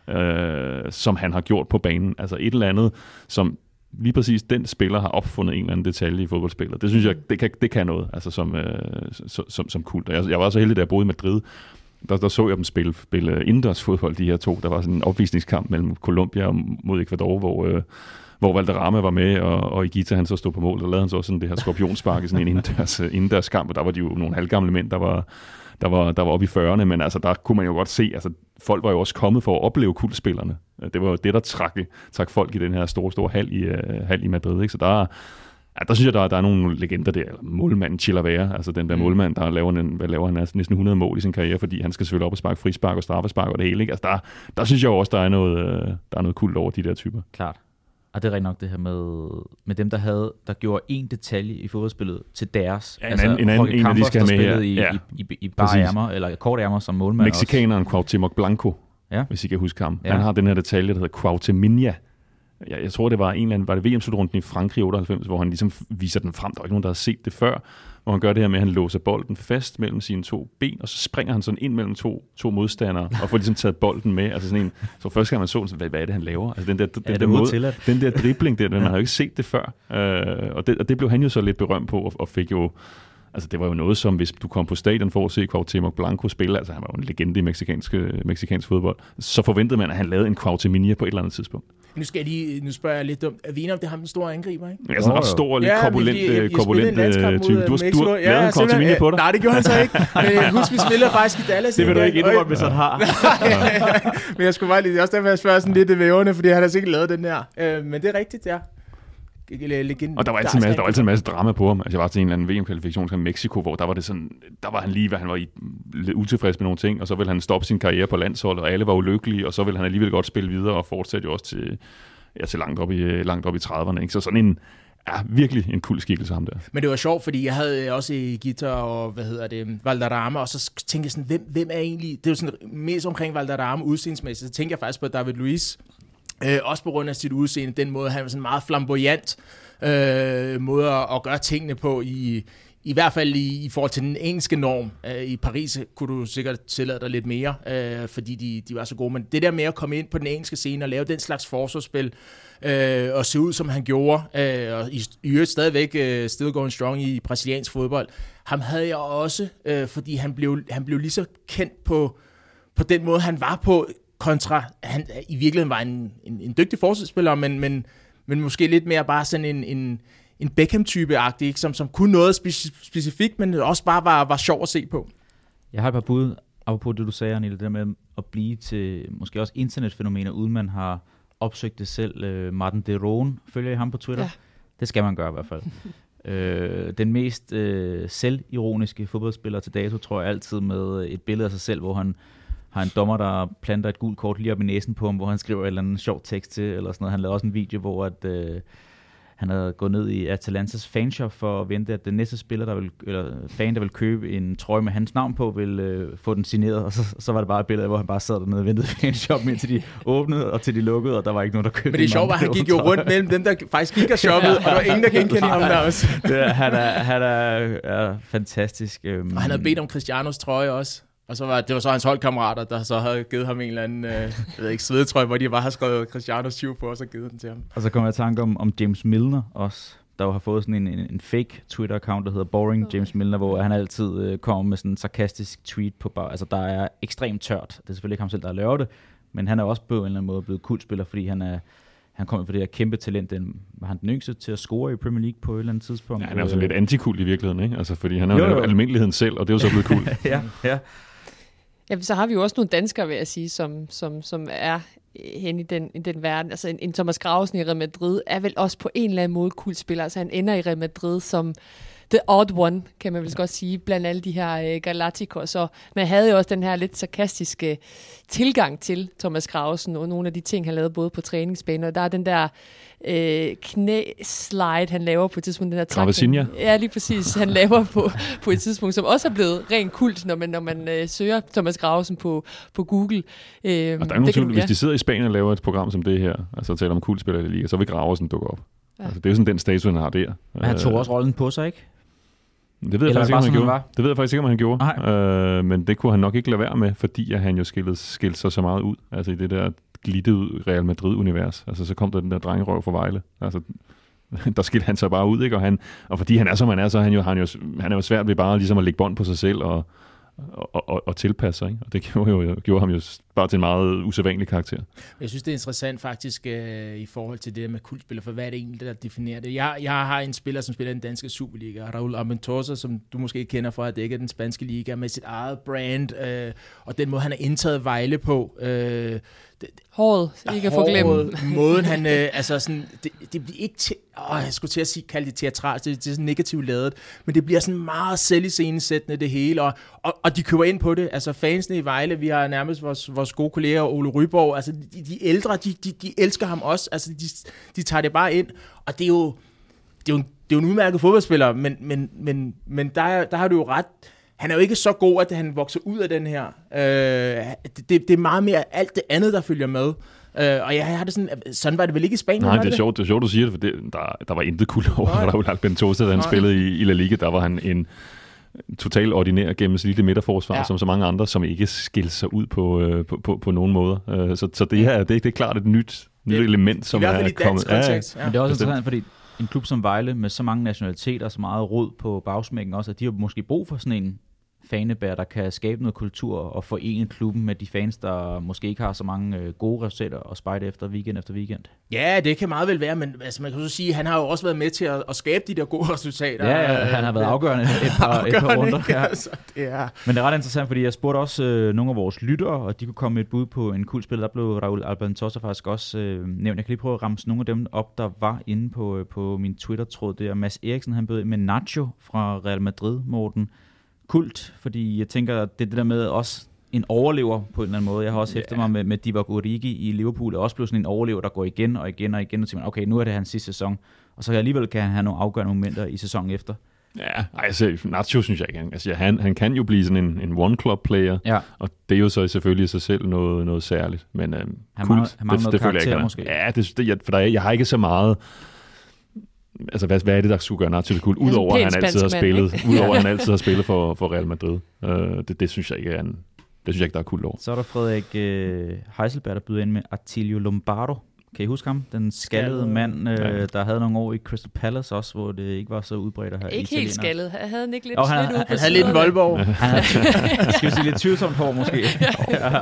øh, som han har gjort på banen. Altså et eller andet, som lige præcis den spiller har opfundet en eller anden detalje i fodboldspillet. Det synes jeg, det kan, det kan noget, altså som, øh, som, som kult. Jeg, jeg var så heldig, da jeg boede i Madrid, der, der så jeg dem spille, spille indendørs fodbold, de her to. Der var sådan en opvisningskamp mellem Colombia og mod Ecuador, hvor, øh, hvor Valderrama var med, og, og Igita han så stod på mål. og lavede han så sådan det her skorpionspark i sådan en indendørs, øh, indendørs kamp, og der var de jo nogle halvgamle mænd, der var, der var, der var oppe i 40'erne, men altså, der kunne man jo godt se, altså, folk var jo også kommet for at opleve kultspillerne. Det var jo det, der trak, trak folk i den her store, store hal i, uh, hal i Madrid. Ikke? Så der, Ja, der synes jeg, der, der er nogle legender der. Eller målmanden Chilavera, altså den der mm. målmand, der laver, en, hvad laver han, altså næsten 100 mål i sin karriere, fordi han skal selvfølgelig op og sparke frispark og straffespark og det hele. Ikke? Altså der, der synes jeg også, der er noget, øh, der er noget kult over de der typer. Klart. Og det er rigtig nok det her med, med dem, der havde, der gjorde en detalje i fodboldspillet til deres. Ja, en anden- en anden- en af de skal have med her. i, Ja. i, i, i bare ærmer, eller kort ærmer som målmand Mexikaneren Cuauhtémoc Blanco, Ja. hvis I kan huske ham. Ja. Han har den her detalje, der hedder Cuauhtéminha. Jeg, jeg tror, det var en eller anden, var det VM-slutrunden i Frankrig i 98, hvor han ligesom viser den frem. Der var ikke nogen, der havde set det før, hvor han gør det her med, at han låser bolden fast mellem sine to ben, og så springer han sådan ind mellem to, to modstandere, og får ligesom taget bolden med. Altså sådan en, så første gang man så den, hvad, hvad er det, han laver? Altså den der, den, det der, måde, tilladt? den der dribling, der, man har jo ikke set det før. Øh, og, det, og det blev han jo så lidt berømt på, og, og fik jo Altså, det var jo noget som, hvis du kom på stadion for at se Cuauhtémoc Blanco spille, altså han var jo en legende i meksikansk, meksikansk fodbold, så forventede man, at han lavede en Cuauhtéminia på et eller andet tidspunkt. Nu, skal jeg lige, nu spørger jeg lidt dumt. Er vi enige om, det er ham den store angriber, ikke? Ja, sådan en ret stor og lidt Ja, korpulent, fordi, øh, korpulent øh, type. øh, Du har, du Mexico. har Ja, lavet en. Cuauhtéminia på dig. Nej, det gjorde han så ikke. Men jeg husker, vi spiller faktisk i Dallas. Det vil du ikke indrømme, hvis han har. Men jeg skulle bare lige, også derfor, jeg spørger sådan lidt i væverne, fordi han har sikkert lavet den her. Øh, men det er rigtigt, ja. Legende. Og der var altid en masse, der var altid en masse drama på ham. Altså, jeg var til en eller anden VM-kvalifikation til Mexico, hvor der var det sådan, der var han lige, hvad han var i, lidt utilfreds med nogle ting, og så ville han stoppe sin karriere på landsholdet, og alle var ulykkelige, og så ville han alligevel godt spille videre og fortsætte jo også til, ja, til langt op i, langt op i 30'erne. Ikke? Så sådan en, ja, virkelig en kul skikkelse ham der. Men det var sjovt, fordi jeg havde også guitar og, hvad hedder det, Valderrama, og så tænkte jeg sådan, hvem, hvem er egentlig, det er jo sådan mest omkring Valderrama udseendsmæssigt, så tænkte jeg faktisk på David Luiz, øh, også på grund af sit udseende, den måde, han var sådan meget flamboyant øh, måde at, at gøre tingene på i, i hvert fald i, i forhold til den engelske norm. Øh, I Paris kunne du sikkert tillade dig lidt mere, øh, fordi de, de var så gode. Men det der med at komme ind på den engelske scene og lave den slags forsvarsspil, øh, og se ud som han gjorde, øh, og i, i øvrigt stadigvæk øh, still going strong i brasiliansk fodbold, ham havde jeg også, øh, fordi han blev, han blev lige så kendt på, på den måde, han var på, kontra, han i virkeligheden var en, en, en dygtig forsvarsspiller, men, men, men måske lidt mere bare sådan en, en, en Beckham-type-agtig, ikke? Som, som kunne noget speci- specifikt, men også bare var, var sjov at se på. Jeg har et par bud, apropos det du sagde, Anille, det der med at blive til måske også internetfænomener, uden man har opsøgt det selv. Øh, Martin de Roon, følger I ham på Twitter? Ja. Det skal man gøre i hvert fald. øh, den mest øh, selvironiske fodboldspiller til dato, tror jeg altid med et billede af sig selv, hvor han har en dommer, der planter et gult kort lige op i næsen på ham, hvor han skriver et eller andet sjov tekst til, eller sådan noget. Han lavede også en video, hvor at, øh, han havde gået ned i Atalantas fanshop for at vente, at den næste spiller, der vil, eller fan, der vil købe en trøje med hans navn på, vil øh, få den signeret, og så, så var det bare et billede, hvor han bare sad dernede og ventede i fanshoppen, indtil de åbnede, og til de lukkede, og der var ikke nogen, der købte Men det er sjovt, at han gik jo rundt mellem dem, der faktisk gik og shoppede, og der var ingen, der genkendte ham der også. det er, han er, han er, er fantastisk. Øhm, Og han havde bedt om Cristianos trøje også. Og så var det var så hans holdkammerater, der så havde givet ham en eller anden, øh, jeg ved ikke, svedetrøje, hvor de bare har skrevet Cristianos 20 på, og så givet den til ham. Og så kommer jeg i tanke om, om James Milner også, der jo har fået sådan en, en, en fake Twitter-account, der hedder Boring James Milner, hvor han altid øh, kommer med sådan en sarkastisk tweet på bare, altså der er ekstremt tørt. Det er selvfølgelig ikke ham selv, der laver det, men han er også på en eller anden måde blevet kultspiller, fordi han er han kom for det her kæmpe talent. Den, var han den yngste til at score i Premier League på et eller andet tidspunkt? Ja, han er jo sådan lidt antikult i virkeligheden, ikke? Altså, fordi han er jo, Jo, jo. almindeligheden selv, og det er jo så blevet cool. ja, ja. Ja, så har vi jo også nogle danskere, vil jeg sige, som, som, som er hen i den, i den verden. Altså en, en Thomas Grausen i Real Madrid er vel også på en eller anden måde kultspiller. Altså han ender i Real Madrid som the odd one, kan man vel godt sige, blandt alle de her øh, Galacticos. Og man havde jo også den her lidt sarkastiske tilgang til Thomas Grausen og nogle af de ting, han lavede både på træningsbanen. Og der er den der øh, knæslide, han laver på et tidspunkt, den her Travasinha. takling. Ja, lige præcis. Han laver på, på et tidspunkt, som også er blevet rent kult, når man, når man øh, søger Thomas Grausen på, på Google. Øh, Og der er nogen tvivl, hvis de sidder i Spanien og laver et program som det her, altså taler om kultspillere i liga, så vil Graversen dukke op. Ja. Ja. Altså, det er jo sådan den status, han har der. Men han tog også rollen på sig, ikke? Det ved jeg Eller faktisk ikke, om han han gjorde. var? Det ved jeg faktisk ikke, om han gjorde. Nej. Øh, men det kunne han nok ikke lade være med, fordi at han jo skilte, skilte sig så meget ud. Altså i det der glittede Real Madrid-univers. Altså så kom der den der drengerøv fra Vejle. Altså der skilte han sig bare ud, ikke? Og, han, og fordi han er, som han er, så han jo, han, jo, han er jo svært ved bare ligesom at lægge bånd på sig selv og, og, og, og tilpasse sig. Ikke? Og det gjorde, jo, gjorde ham jo bare til en meget usædvanlig karakter. Jeg synes, det er interessant faktisk øh, i forhold til det der med kultspiller, for hvad er det egentlig, der definerer det? Jeg, jeg har en spiller, som spiller i den danske Superliga, Raul Amentosa, som du måske kender fra at dække den spanske liga, med sit eget brand, øh, og den måde, han har indtaget Vejle på. Øh, Håret, ikke at få håret, måden han, øh, altså sådan, det, det bliver ikke til, åh, jeg skulle til at sige, kalde det teatralt, det, det er sådan negativt lavet, men det bliver sådan meget selviscenesættende det hele, og, og, og de køber ind på det, altså fansene i Vejle, vi har nærmest vores, vores gode kollega Ole Ryborg, altså de, de ældre, de, de, de elsker ham også, altså de, de tager det bare ind, og det er jo, det er jo, en, det er jo en udmærket fodboldspiller, men, men, men, men der, der har du jo ret, han er jo ikke så god, at han vokser ud af den her. Øh, det, det er meget mere alt det andet, der følger med. Øh, og jeg har det sådan, sådan var det vel ikke i Spanien? Nej, det er det? sjovt, det er sjovt, du siger det, for det, der, der var intet kul over. Raul Albentosa, da han Nej. spillede i, i La Liga. Der var han en total ordinær gennemsnitlig midterforsvar, Ja. ja. som så mange andre, som ikke skilte sig ud på, øh, på, på, på nogen måder. Øh, så, så det her, det, det er klart et nyt, nyt element, som I hvert fald er i kommet. kontekst. Ja, Men det er også bestemt. interessant, fordi en klub som Vejle med så mange nationaliteter, så meget rod på bagsmækken også, at de har måske brug for sådan en fanebær, der kan skabe noget kultur og forene klubben med de fans, der måske ikke har så mange øh, gode resultater at spejde efter weekend efter weekend. Ja, det kan meget vel være, men altså, man kan så sige, at han har jo også været med til at, at skabe de der gode resultater. Ja, ja, han har været afgørende et par, et par Afgørende, runder. ikke? Ja. Altså, det er... Men det er ret interessant, fordi jeg spurgte også øh, nogle af vores lyttere, og de kunne komme med et bud på en kul spiller. Der blev Raul Albantosa faktisk også øh, nævnt. Jeg kan lige prøve at ramse nogle af dem op, der var inde på, øh, på min Twitter-tråd. Det er Mads Eriksen, han bød med Nacho fra Real Madrid, Morten. Kult, fordi jeg tænker, det er det der med også en overlever på en eller anden måde. Jeg har også hæftet mig med, med Divock Origi i Liverpool, og også blevet sådan en overlever, der går igen og igen og igen, og tænker, okay, nu er det hans sidste sæson, og så alligevel kan han have nogle afgørende momenter i sæsonen efter. Ja, altså, Nacho synes jeg ikke. han- Altså, han, han kan jo blive sådan en, en one-club-player, Ja. og det er jo så selvfølgelig i sig selv noget, noget særligt. Men øhm, Han kult, han mangler noget føler jeg er. måske. Ja, det, det, jeg, for der er, jeg har ikke så meget... Altså, hvad, hvad er det, der skulle gøre Nacho sådan Udover at han altid har spillet, udover at han altid har spillet for, for Real Madrid. Uh, det, det, synes jeg ikke er en, det synes jeg ikke, der er kult over. Så er der Frederik øh, Heiselberg, der byder ind med Attilio Lombardo. Kan I huske ham? Den skaldede mand, øh, Ja. der havde nogle år i Crystal Palace også, hvor det ikke var så udbredt at have Ikke helt skaldet. Han havde ikke lidt Jo, han- slidt ud han på Han havde lidt en havde, skal vi sige, lidt tvivlsomt hår måske. ja.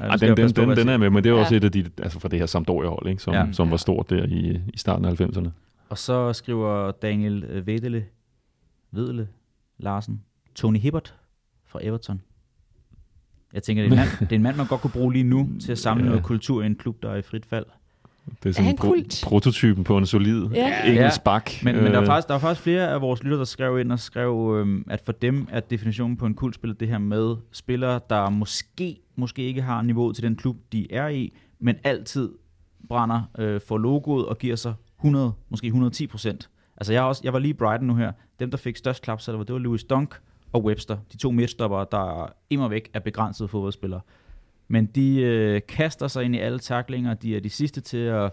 Ja, skal den, den, den, den er med, men det er jo Ja. også et af de, altså fra det her Sampdoria-hold, ikke, som, ja. som var stort der i, i starten af 90'erne. Og så skriver Daniel øh, Vedele, Vedele Larsen, Tony Hibbert fra Everton. Jeg tænker, det er, en mand, det er en mand, man godt kunne bruge lige nu til at samle Ja. noget kultur i en klub, der er i frit fald. Det er sådan han pro- kult? prototypen på en solid Ja. engelsk bak. Men, men der, er Øh, faktisk, der er faktisk flere af vores lytter, der skrev ind og skrev, øhm, at for dem er definitionen på en kultspiller det her med spillere, der måske, måske ikke har niveauet til den klub, de er i, men altid brænder øh, for logoet og giver sig 100, måske 110 procent. Altså jeg, er også, jeg var lige i Brighton nu her. Dem, der fik størst klapsalver, det var Louis Dunk og Webster. De to midtstoppere, der immer væk er begrænsede fodboldspillere. Men de øh, kaster sig ind i alle taklinger. De er de sidste til at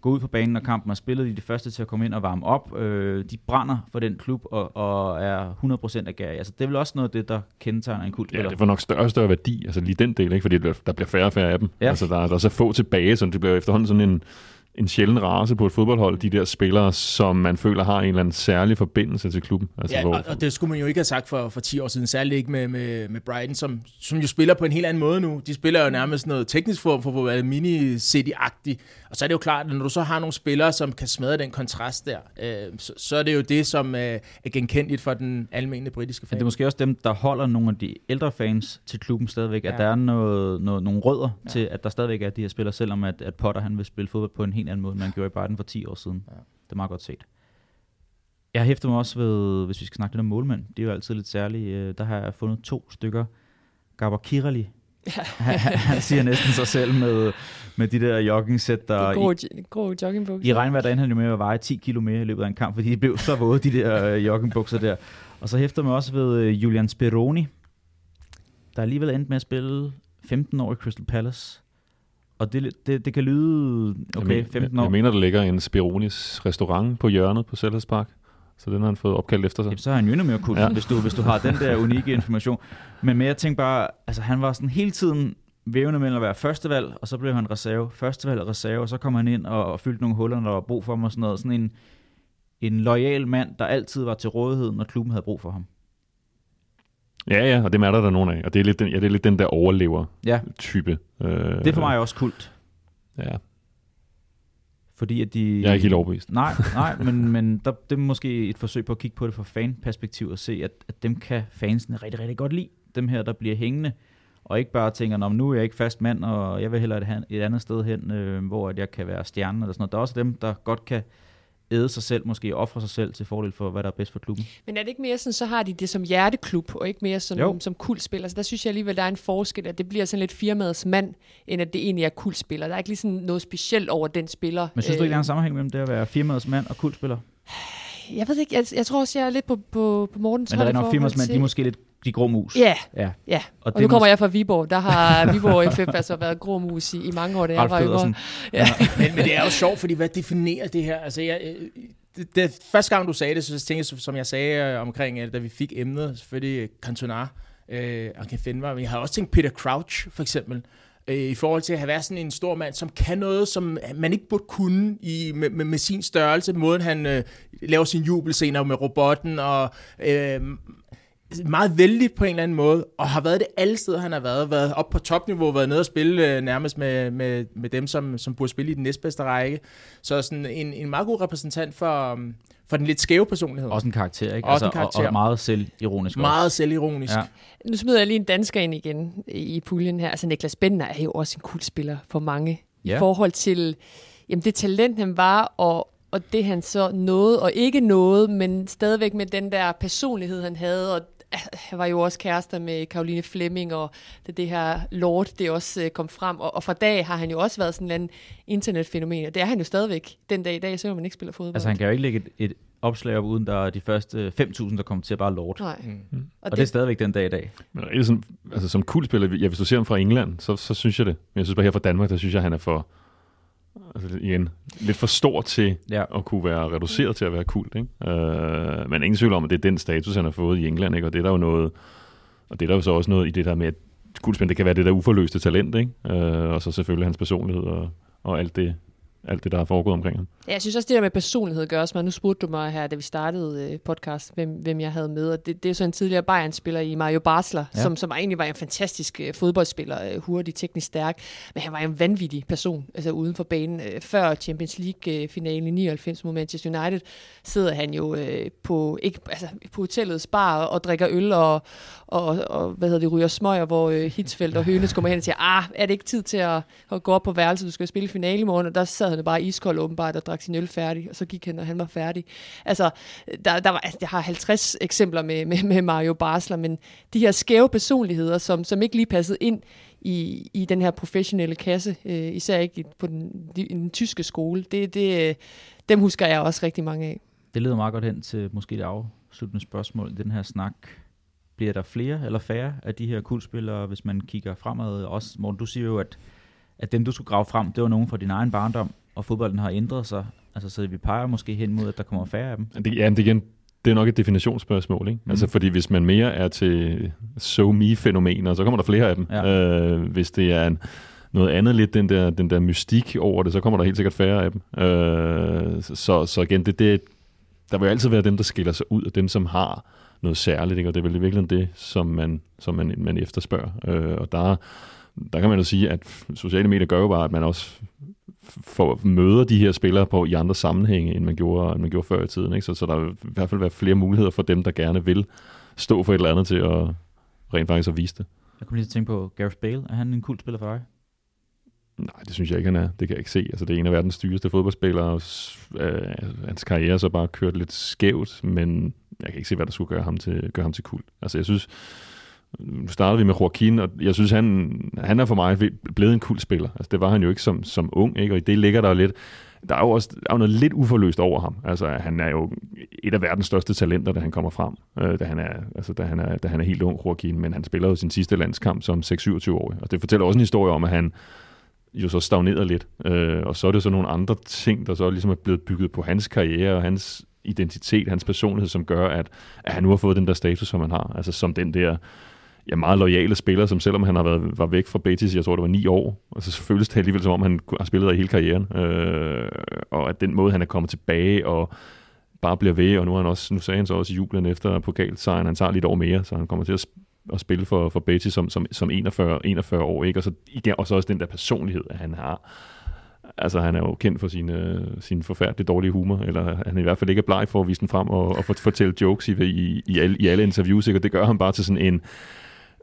gå ud på banen, når kampen er spillet. De er de første til at komme ind og varme op. Øh, de brænder for den klub og, og er 100% agerig. Altså, det er vel også noget af det, der kendetegner en Ja, kultspiller. det får nok større og større værdi, altså lige den del, ikke? fordi der bliver, færre og færre af dem. Ja. Ja. Altså, der, der er så få tilbage, så det bliver efterhånden sådan en, en sjælden race på et fodboldhold, de der spillere, som man føler har en eller anden særlig forbindelse til klubben. Altså, Ja, hvor, og, det skulle man jo ikke have sagt for, for 10 år siden, særligt ikke med, med, med Brighton, som, som jo spiller på en helt anden måde nu. De spiller jo nærmest noget teknisk form for at være mini-city-agtigt. Og så er det jo klart, at når du så har nogle spillere, som kan smadre den kontrast der, øh, så, så er det jo det, som øh, er genkendeligt for den almindelige britiske Men fan. det er måske også dem, der holder nogle af de ældre fans til klubben stadigvæk, ja. at der er noget, noget, nogle rødder ja. til, at der stadigvæk er de her spillere, selvom at, at Potter han vil spille fodbold på en helt anden måde, end man gjorde i Brighton for 10 år siden. Ja. Det er meget godt set. Jeg hæfter mig også ved, hvis vi skal snakke lidt om målmænd, det er jo altid lidt særligt, øh, der har jeg fundet to stykker. Gabor Kirali, ja. han, han siger næsten sig selv med, med de der jogging-sæt, der De i, grå, grå joggingbukser. i regnvejr, der endte han jo med at veje 10 kilo mere i løbet af en kamp, fordi de blev så våde, de der øh, joggingbukser der. Og så hæfter mig også ved øh, Julian Speroni, der alligevel endte med at spille 15 år i Crystal Palace. Og det, det, det kan lyde, okay, jeg, 15 jeg, år. jeg mener, der ligger en Speronis restaurant på hjørnet på Sellers Park, så den har han fået opkaldt efter sig. Jamen, så er han jo endnu mere kult, ja. Hvis, du, hvis du har den der unikke information. Men, men jeg tænker bare, altså han var sådan hele tiden vævende mellem at være førstevalg, og så blev han reserve, førstevalg og reserve, og så kom han ind og, og fyldte nogle huller, når der var brug for ham og sådan noget. Sådan en, en lojal mand, der altid var til rådighed, når klubben havde brug for ham. Ja, ja, og dem er der der nogen af, og det er lidt den, ja, det er lidt den der overlever-type. Ja, Øh, det er for mig også kult, Ja, fordi at de... jeg er ikke helt overbevist. Nej, nej, men, men der, det er måske et forsøg på at kigge på det fra fanperspektiv og se, at, at dem kan fansene rigtig, rigtig godt lide. Dem her, der bliver hængende, og ikke bare tænker, Nå, nu er jeg ikke fast mand, og jeg vil hellere et, et andet sted hen, øh, hvor at jeg kan være stjernen eller sådan noget. Der er også dem, der godt kan æde sig selv, måske ofre sig selv til fordel for, hvad der er bedst for klubben. Men er det ikke mere sådan, så har de det som hjerteklub, og ikke mere som, Jo. som kultspiller? Så der synes jeg alligevel, der er en forskel, at det bliver sådan lidt firmaets mand, end at det egentlig er kultspiller. Der er ikke lige sådan noget specielt over den spiller. Men synes du ikke, der er Øh, en sammenhæng mellem det at være firmaets mand og kultspiller? Jeg ved ikke, jeg, jeg tror også, jeg er lidt på, på, på Mortens Men der er nok forhold Fimersmand, de er måske lidt de grå mus. Ja, ja. ja. Og, Og nu kommer jeg fra Viborg. Der har Viborg FF altså været grå mus i, i mange år, da jeg var yngre. Ja. men, men det er jo sjovt, fordi hvad definerer det her? Altså, jeg, øh, det, det, første gang, du sagde det, så tænkte jeg, som jeg sagde øh, omkring, øh, da vi fik emnet, selvfølgelig Cantona øh, og Ken Fenver, men jeg har også tænkt Peter Crouch, for eksempel, øh, i forhold til at have været sådan en stor mand, som kan noget, som man ikke burde kunne i, med, med, med sin størrelse, måden han øh, laver sin jubelscener med robotten, og øh, meget vældig på en eller anden måde, og har været det alle steder, han har været. Været op på topniveau, været nede og spille øh, nærmest med, med, med dem, som, som burde spille i den næstbedste række. Så sådan en, en meget god repræsentant for, um, for den lidt skæve personlighed. Også en karakter, ikke? Altså, Også en karakter. Og, og meget selvironisk meget også. selvironisk. Ja. Ja. Nu smider jeg lige en dansker ind igen i puljen her. Altså Niklas Bender er jo også en cool spiller for mange. Ja. I forhold til jamen, det talent, han var, og, og det han så nåede, og ikke nåede, men stadigvæk med den der personlighed, han havde, og han var jo også kærester med Karoline Flemming, og det, det her Lord, det også øh, kom frem. Og, og fra dag har han jo også været sådan en anden internetfænomen, og det er han jo stadigvæk den dag i dag, selvom man ikke spiller fodbold. Altså, han kan jo ikke lægge et, et opslag op, uden der er de første 5.000, der kommer til at bare lort. Nej. Mm. Og, Og det er stadigvæk den dag i dag. Men er det sådan, altså som kultspiller, ja, hvis du ser ham fra England, så, så synes jeg det. Men jeg synes bare her fra Danmark, der synes jeg, han er for, altså igen, lidt for stor til Ja. at kunne være reduceret til at være kult. Ikke? Øh, men ingen tvivl om, at det er den status, han har fået i England. Ikke? Og det er der jo noget, og det er der jo så også noget i det der med, at kultspil, det kan være det der uforløste talent, ikke? Øh, og så selvfølgelig hans personlighed og, og alt det, alt det, der er foregået omkring ham. Ja, jeg synes også, det der med personlighed gør også, men nu spurgte du mig her, da vi startede øh, podcast, hvem, hvem jeg havde med, og det, det er så en tidligere Bayern-spiller i Mario Basler, Ja. som, som egentlig var en fantastisk øh, fodboldspiller, øh, hurtig, teknisk stærk, men han var en vanvittig person, altså uden for banen. Øh, før Champions League-finalen i 99 mod Manchester United, sidder han jo øh, på, ikke, altså, på hotellets bar og, og drikker øl og, og, og hvad hedder det, ryger smøger, hvor øh, Hitzfeldt og Hønes kommer hen og siger, ah, er det ikke tid til at, at gå op på værelset, du skal spille finale i morgen, og der sad han bare iskold åbenbart og drak sin øl færdig, og så gik han, og han var færdig. Altså, der, der var, altså, jeg har 50 eksempler med, med, med Mario Basler, men de her skæve personligheder, som, som ikke lige passede ind i, i den her professionelle kasse, øh, især ikke på den, den, den tyske skole, det, det, øh, dem husker jeg også rigtig mange af. Det leder meget godt hen til måske det afsluttende spørgsmål i den her snak. Bliver der flere eller færre af de her kultspillere, hvis man kigger fremad? Også, Morten, du siger jo, at, at dem, du skulle grave frem, det var nogen fra din egen barndom, og fodbolden har ændret sig. Altså, så vi peger måske hen mod, at der kommer færre af dem. Det, ja, det, igen, det er nok et definitionsspørgsmål. Ikke? Mm. Altså, fordi hvis man mere er til so me-fænomener, så kommer der flere af dem. Ja. Øh, hvis det er en, noget andet lidt, den der, den der mystik over det, så kommer der helt sikkert færre af dem. Øh, så, så igen, det, det, der vil jo altid være dem, der skiller sig ud, og dem, som har noget særligt, ikke? og det er vel i virkeligheden det, som man, som man, man efterspørger. Øh, og der, der kan man jo sige, at sociale medier gør jo bare, at man også for møder de her spillere på i andre sammenhænge, end man gjorde, end man gjorde før i tiden. Ikke? Så, så der vil i hvert fald være flere muligheder for dem, der gerne vil stå for et eller andet til at rent faktisk at vise det. Jeg kunne lige til at tænke på Gareth Bale. Er han en kultspiller for dig? Nej, det synes jeg ikke, han er. Det kan jeg ikke se. Altså, det er en af verdens dyreste fodboldspillere, og øh, altså, hans karriere er så bare kørt lidt skævt, men jeg kan ikke se, hvad der skulle gøre ham til, gøre ham til kul. Altså, jeg synes, nu startede vi med Joaquin, og jeg synes, han, han er for mig blevet en kul spiller. Altså, det var han jo ikke som, som ung, ikke? og i det ligger der lidt, der er jo også der er jo noget lidt uforløst over ham. Altså, han er jo et af verdens største talenter, da han kommer frem, øh, da, han er, altså, da, han er, da han er helt ung, Joaquin, men han spiller jo sin sidste landskamp som 6-27-årig, og det fortæller også en historie om, at han jo så stagneret lidt. Øh, og så er det så nogle andre ting, der så ligesom er blevet bygget på hans karriere og hans identitet, hans personlighed, som gør, at, at han nu har fået den der status, som han har. Altså som den der ja, meget lojale spiller, som selvom han har været var væk fra Betis, jeg tror det var ni år, og så føles det alligevel som om, han har spillet der hele karrieren. Øh, og at den måde, han er kommet tilbage og bare bliver ved, og nu, han også, nu sagde han så også i jublen efter pokalsejren, han tager lidt år mere, så han kommer til at at spille for, for Betis som, som, som 41, 41 år, ikke? Og så, igen, og så også den der personlighed, at han har. Altså, han er jo kendt for sin, øh, sin forfærdeligt dårlige humor, eller han er i hvert fald ikke bleg for at vise den frem og, og fortælle jokes i, i, i, alle, i alle interviews, ikke? og det gør ham bare til sådan en,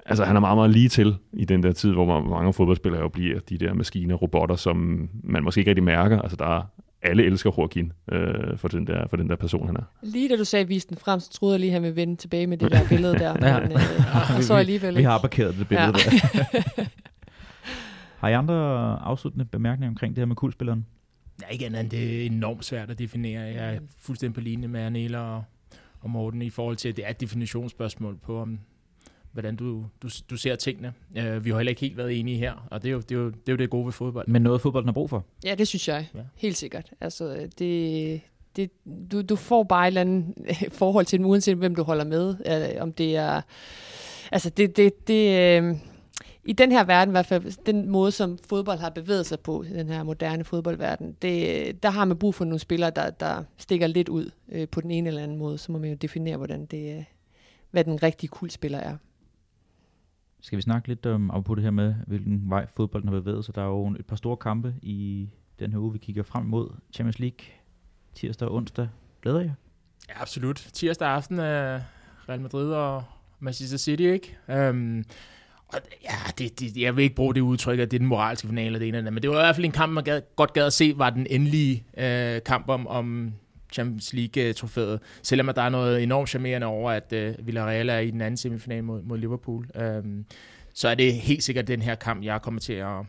altså han er meget, meget lige til i den der tid, hvor man- mange fodboldspillere jo bliver de der maskiner, robotter, som man måske ikke rigtig mærker. Altså der er, alle elsker Joaquin øh, for, den der, for den der person, han er. Lige da du sagde, vise den frem, så troede jeg lige, at han ville vende tilbage med det der billede der. Ja. Men, øh, og så alligevel Vi ikke. har parkeret det billede Ja. der. har I andre afsluttende bemærkninger omkring det her med kultspilleren? Ja, ikke andet end det er enormt svært at definere. Jeg er fuldstændig på linje med Anela og, og Morten i forhold til, at det er et definitionsspørgsmål på, om, hvordan du, du, du ser tingene. Uh, vi har heller ikke helt været enige her, og det er jo det, er jo, det, er jo det gode ved fodbold. Men noget fodbolden har brug for. Ja, det synes jeg. Ja. Ja. Helt sikkert. Altså, det, det, du, du får bare et eller andet forhold til dem, uanset hvem du holder med. Uh, om det er... Altså, det... det, det uh, i den her verden, i hvert fald den måde, som fodbold har bevæget sig på, den her moderne fodboldverden, det, der har man brug for nogle spillere, der, der stikker lidt ud øh, på den ene eller anden måde. Så må man jo definere, hvordan det, øh, hvad den rigtige kuldspiller er. Skal vi snakke lidt om på det her med, hvilken vej fodbolden har bevæget sig? Der er jo et par store kampe i den her uge, vi kigger frem mod. Champions League tirsdag og onsdag. Glæder jeg? Ja, absolut. Tirsdag aften er Real Madrid og Manchester City, ikke? Um, og ja, det, det, jeg vil ikke bruge det udtryk, at det er den moralske finale det ene eller men det var i hvert fald en kamp, man gad, godt gad at se, var den endelige øh, kamp om, om Champions League-trofæet. Selvom at der er noget enormt charmerende over, at øh, Villarreal er i den anden semifinal mod, mod Liverpool. Um, så er det helt sikkert den her kamp, jeg kommer til at,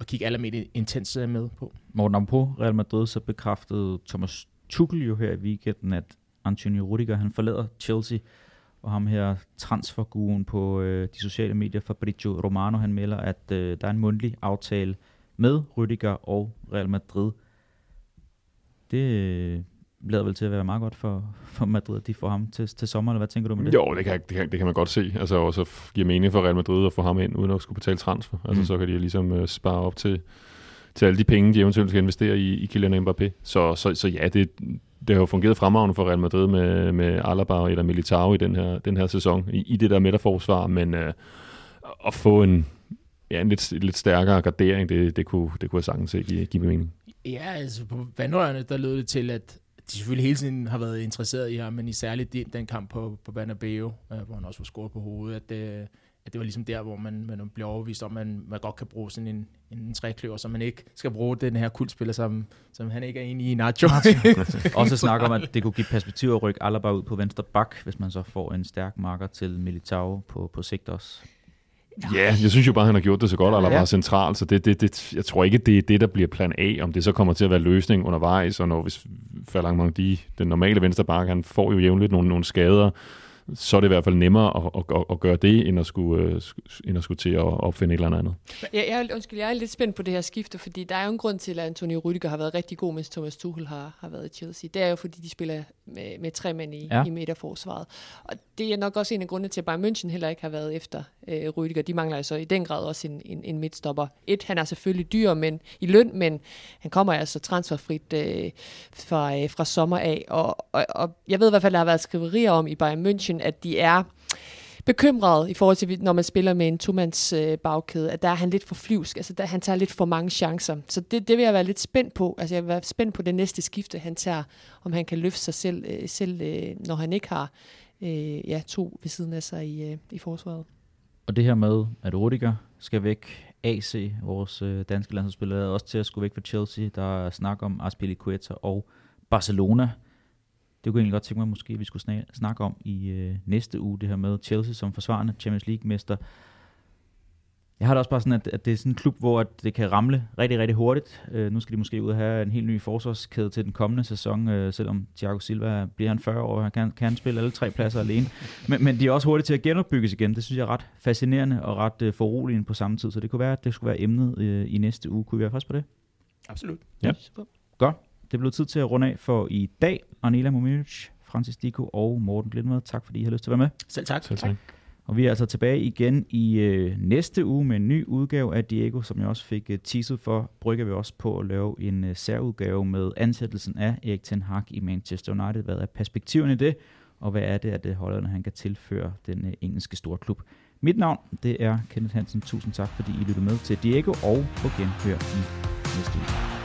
at kigge allermest intens øh, med på. Morten, på Real Madrid, så bekræftede Thomas Tuchel jo her i weekenden, at Antonio Rudiger, han forlader Chelsea, og ham her transferguen på øh, de sociale medier, Fabrizio Romano, han melder, at øh, der er en mundtlig aftale med Rudiger og Real Madrid. Det øh, lader vel til at være meget godt for, for Madrid, at de får ham til, til sommer, eller hvad tænker du med det? Jo, det kan, det kan, det kan man godt se. Altså, og så giver mening for Real Madrid at få ham ind, uden at skulle betale transfer. Altså, Mm. så kan de ligesom uh, spare op til, til alle de penge, de eventuelt skal investere i, i Kylian Mbappé. Så, så, så ja, det, det har jo fungeret fremragende for Real Madrid med, med Alaba eller Militao i den her, den her sæson, i, i det der midterforsvar, men uh, at få en, ja, en lidt, lidt stærkere gardering, det, det, kunne, det kunne jeg sagtens give, give mening. Ja, altså på vandrørene, der lød det til, at de selvfølgelig hele tiden har været interesseret i ham, men i særligt den, den kamp på, på Bernabeu, øh, hvor han også var scoret på hovedet, at, øh, at det var ligesom der, hvor man, man bliver overbevist om, at man, man godt kan bruge sådan en, en trækløver, så man ikke skal bruge den her kuldspiller, som, som han ikke er enig i, Nacho. Også snak om, at det kunne give perspektiv at rykke Alaba ud på venstre bak, hvis man så får en stærk marker til Militao på, på sigt også. Ja, jeg synes jo bare, han har gjort det så godt, eller Ja. bare centralt, så det, det, det, jeg tror ikke, det er det, der bliver plan A, om det så kommer til at være løsning undervejs, og når hvis Falangmang, de, den normale venstreback, han får jo jævnligt nogle, nogle skader, så er det i hvert fald nemmere at, at, at, at gøre det, end at skulle, øh, end at skulle til at opfinde et eller andet. Jeg, jeg, undskyld, jeg er lidt spændt på det her skifte, fordi der er jo en grund til, at Antonio Rüdiger har været rigtig god, mens Thomas Tuchel har, har været i Chelsea. Det er jo, fordi de spiller med, med tre mænd i, Ja. ja. i midterforsvaret. Og det er nok også en af grundene til, at Bayern München heller ikke har været efter øh, Rüdiger. De mangler altså i den grad også en, en, en midtstopper. Et, han er selvfølgelig dyr men, i løn, men han kommer altså transferfrit øh, fra, øh, fra sommer af. Og, og, og jeg ved i hvert fald, der har været skriverier om i Bayern München, at de er bekymret i forhold til, når man spiller med en tomands øh, bagkæde, at der er han lidt for flyvsk, altså der, han tager lidt for mange chancer. Så det, det vil jeg være lidt spændt på. Altså jeg vil være spændt på det næste skifte, han tager, om han kan løfte sig selv, øh, selv øh, når han ikke har øh, ja, to ved siden af sig i, øh, i forsvaret. Og det her med, at Rudiger skal væk, AC, vores øh, danske landsholdsspiller, er også til at skulle væk fra Chelsea. Der er snak om Aspilicueta og Barcelona. Det kunne jeg egentlig godt tænke mig, måske vi skulle snak, snakke om i øh, næste uge, det her med Chelsea som forsvarende Champions League-mester. Jeg har det også bare sådan, at, at det er sådan en klub, hvor at det kan ramle rigtig, rigtig hurtigt. Øh, nu skal de måske ud og have en helt ny forsvarskæde til den kommende sæson, øh, selvom Thiago Silva bliver han 40 år, han kan, kan han spille alle tre pladser alene. Men, men de er også hurtige til at genopbygges igen. Det synes jeg er ret fascinerende og ret øh, foruroligende på samme tid. Så det kunne være, at det skulle være emnet øh, i næste uge. Kunne vi være friske på det? Absolut. Ja. Godt. Det blev tid til at runde af for i dag. Arnela Mominovic, Francis Diko og Morten Glindmed. Tak fordi I har lyst til at være med. Selv tak. Selv tak. Og vi er altså tilbage igen i øh, næste uge med en ny udgave af Diego, som jeg også fik øh, teaset for. Brygger vi også på at lave en øh, særudgave med ansættelsen af Erik Ten Hag i Manchester United. Hvad er perspektiverne i det, og hvad er det, at det holderne han kan tilføre den øh, engelske storklub? Mit navn, det er Kenneth Hansen. Tusind tak, fordi I lyttede med til Diego, og på genhør i næste uge.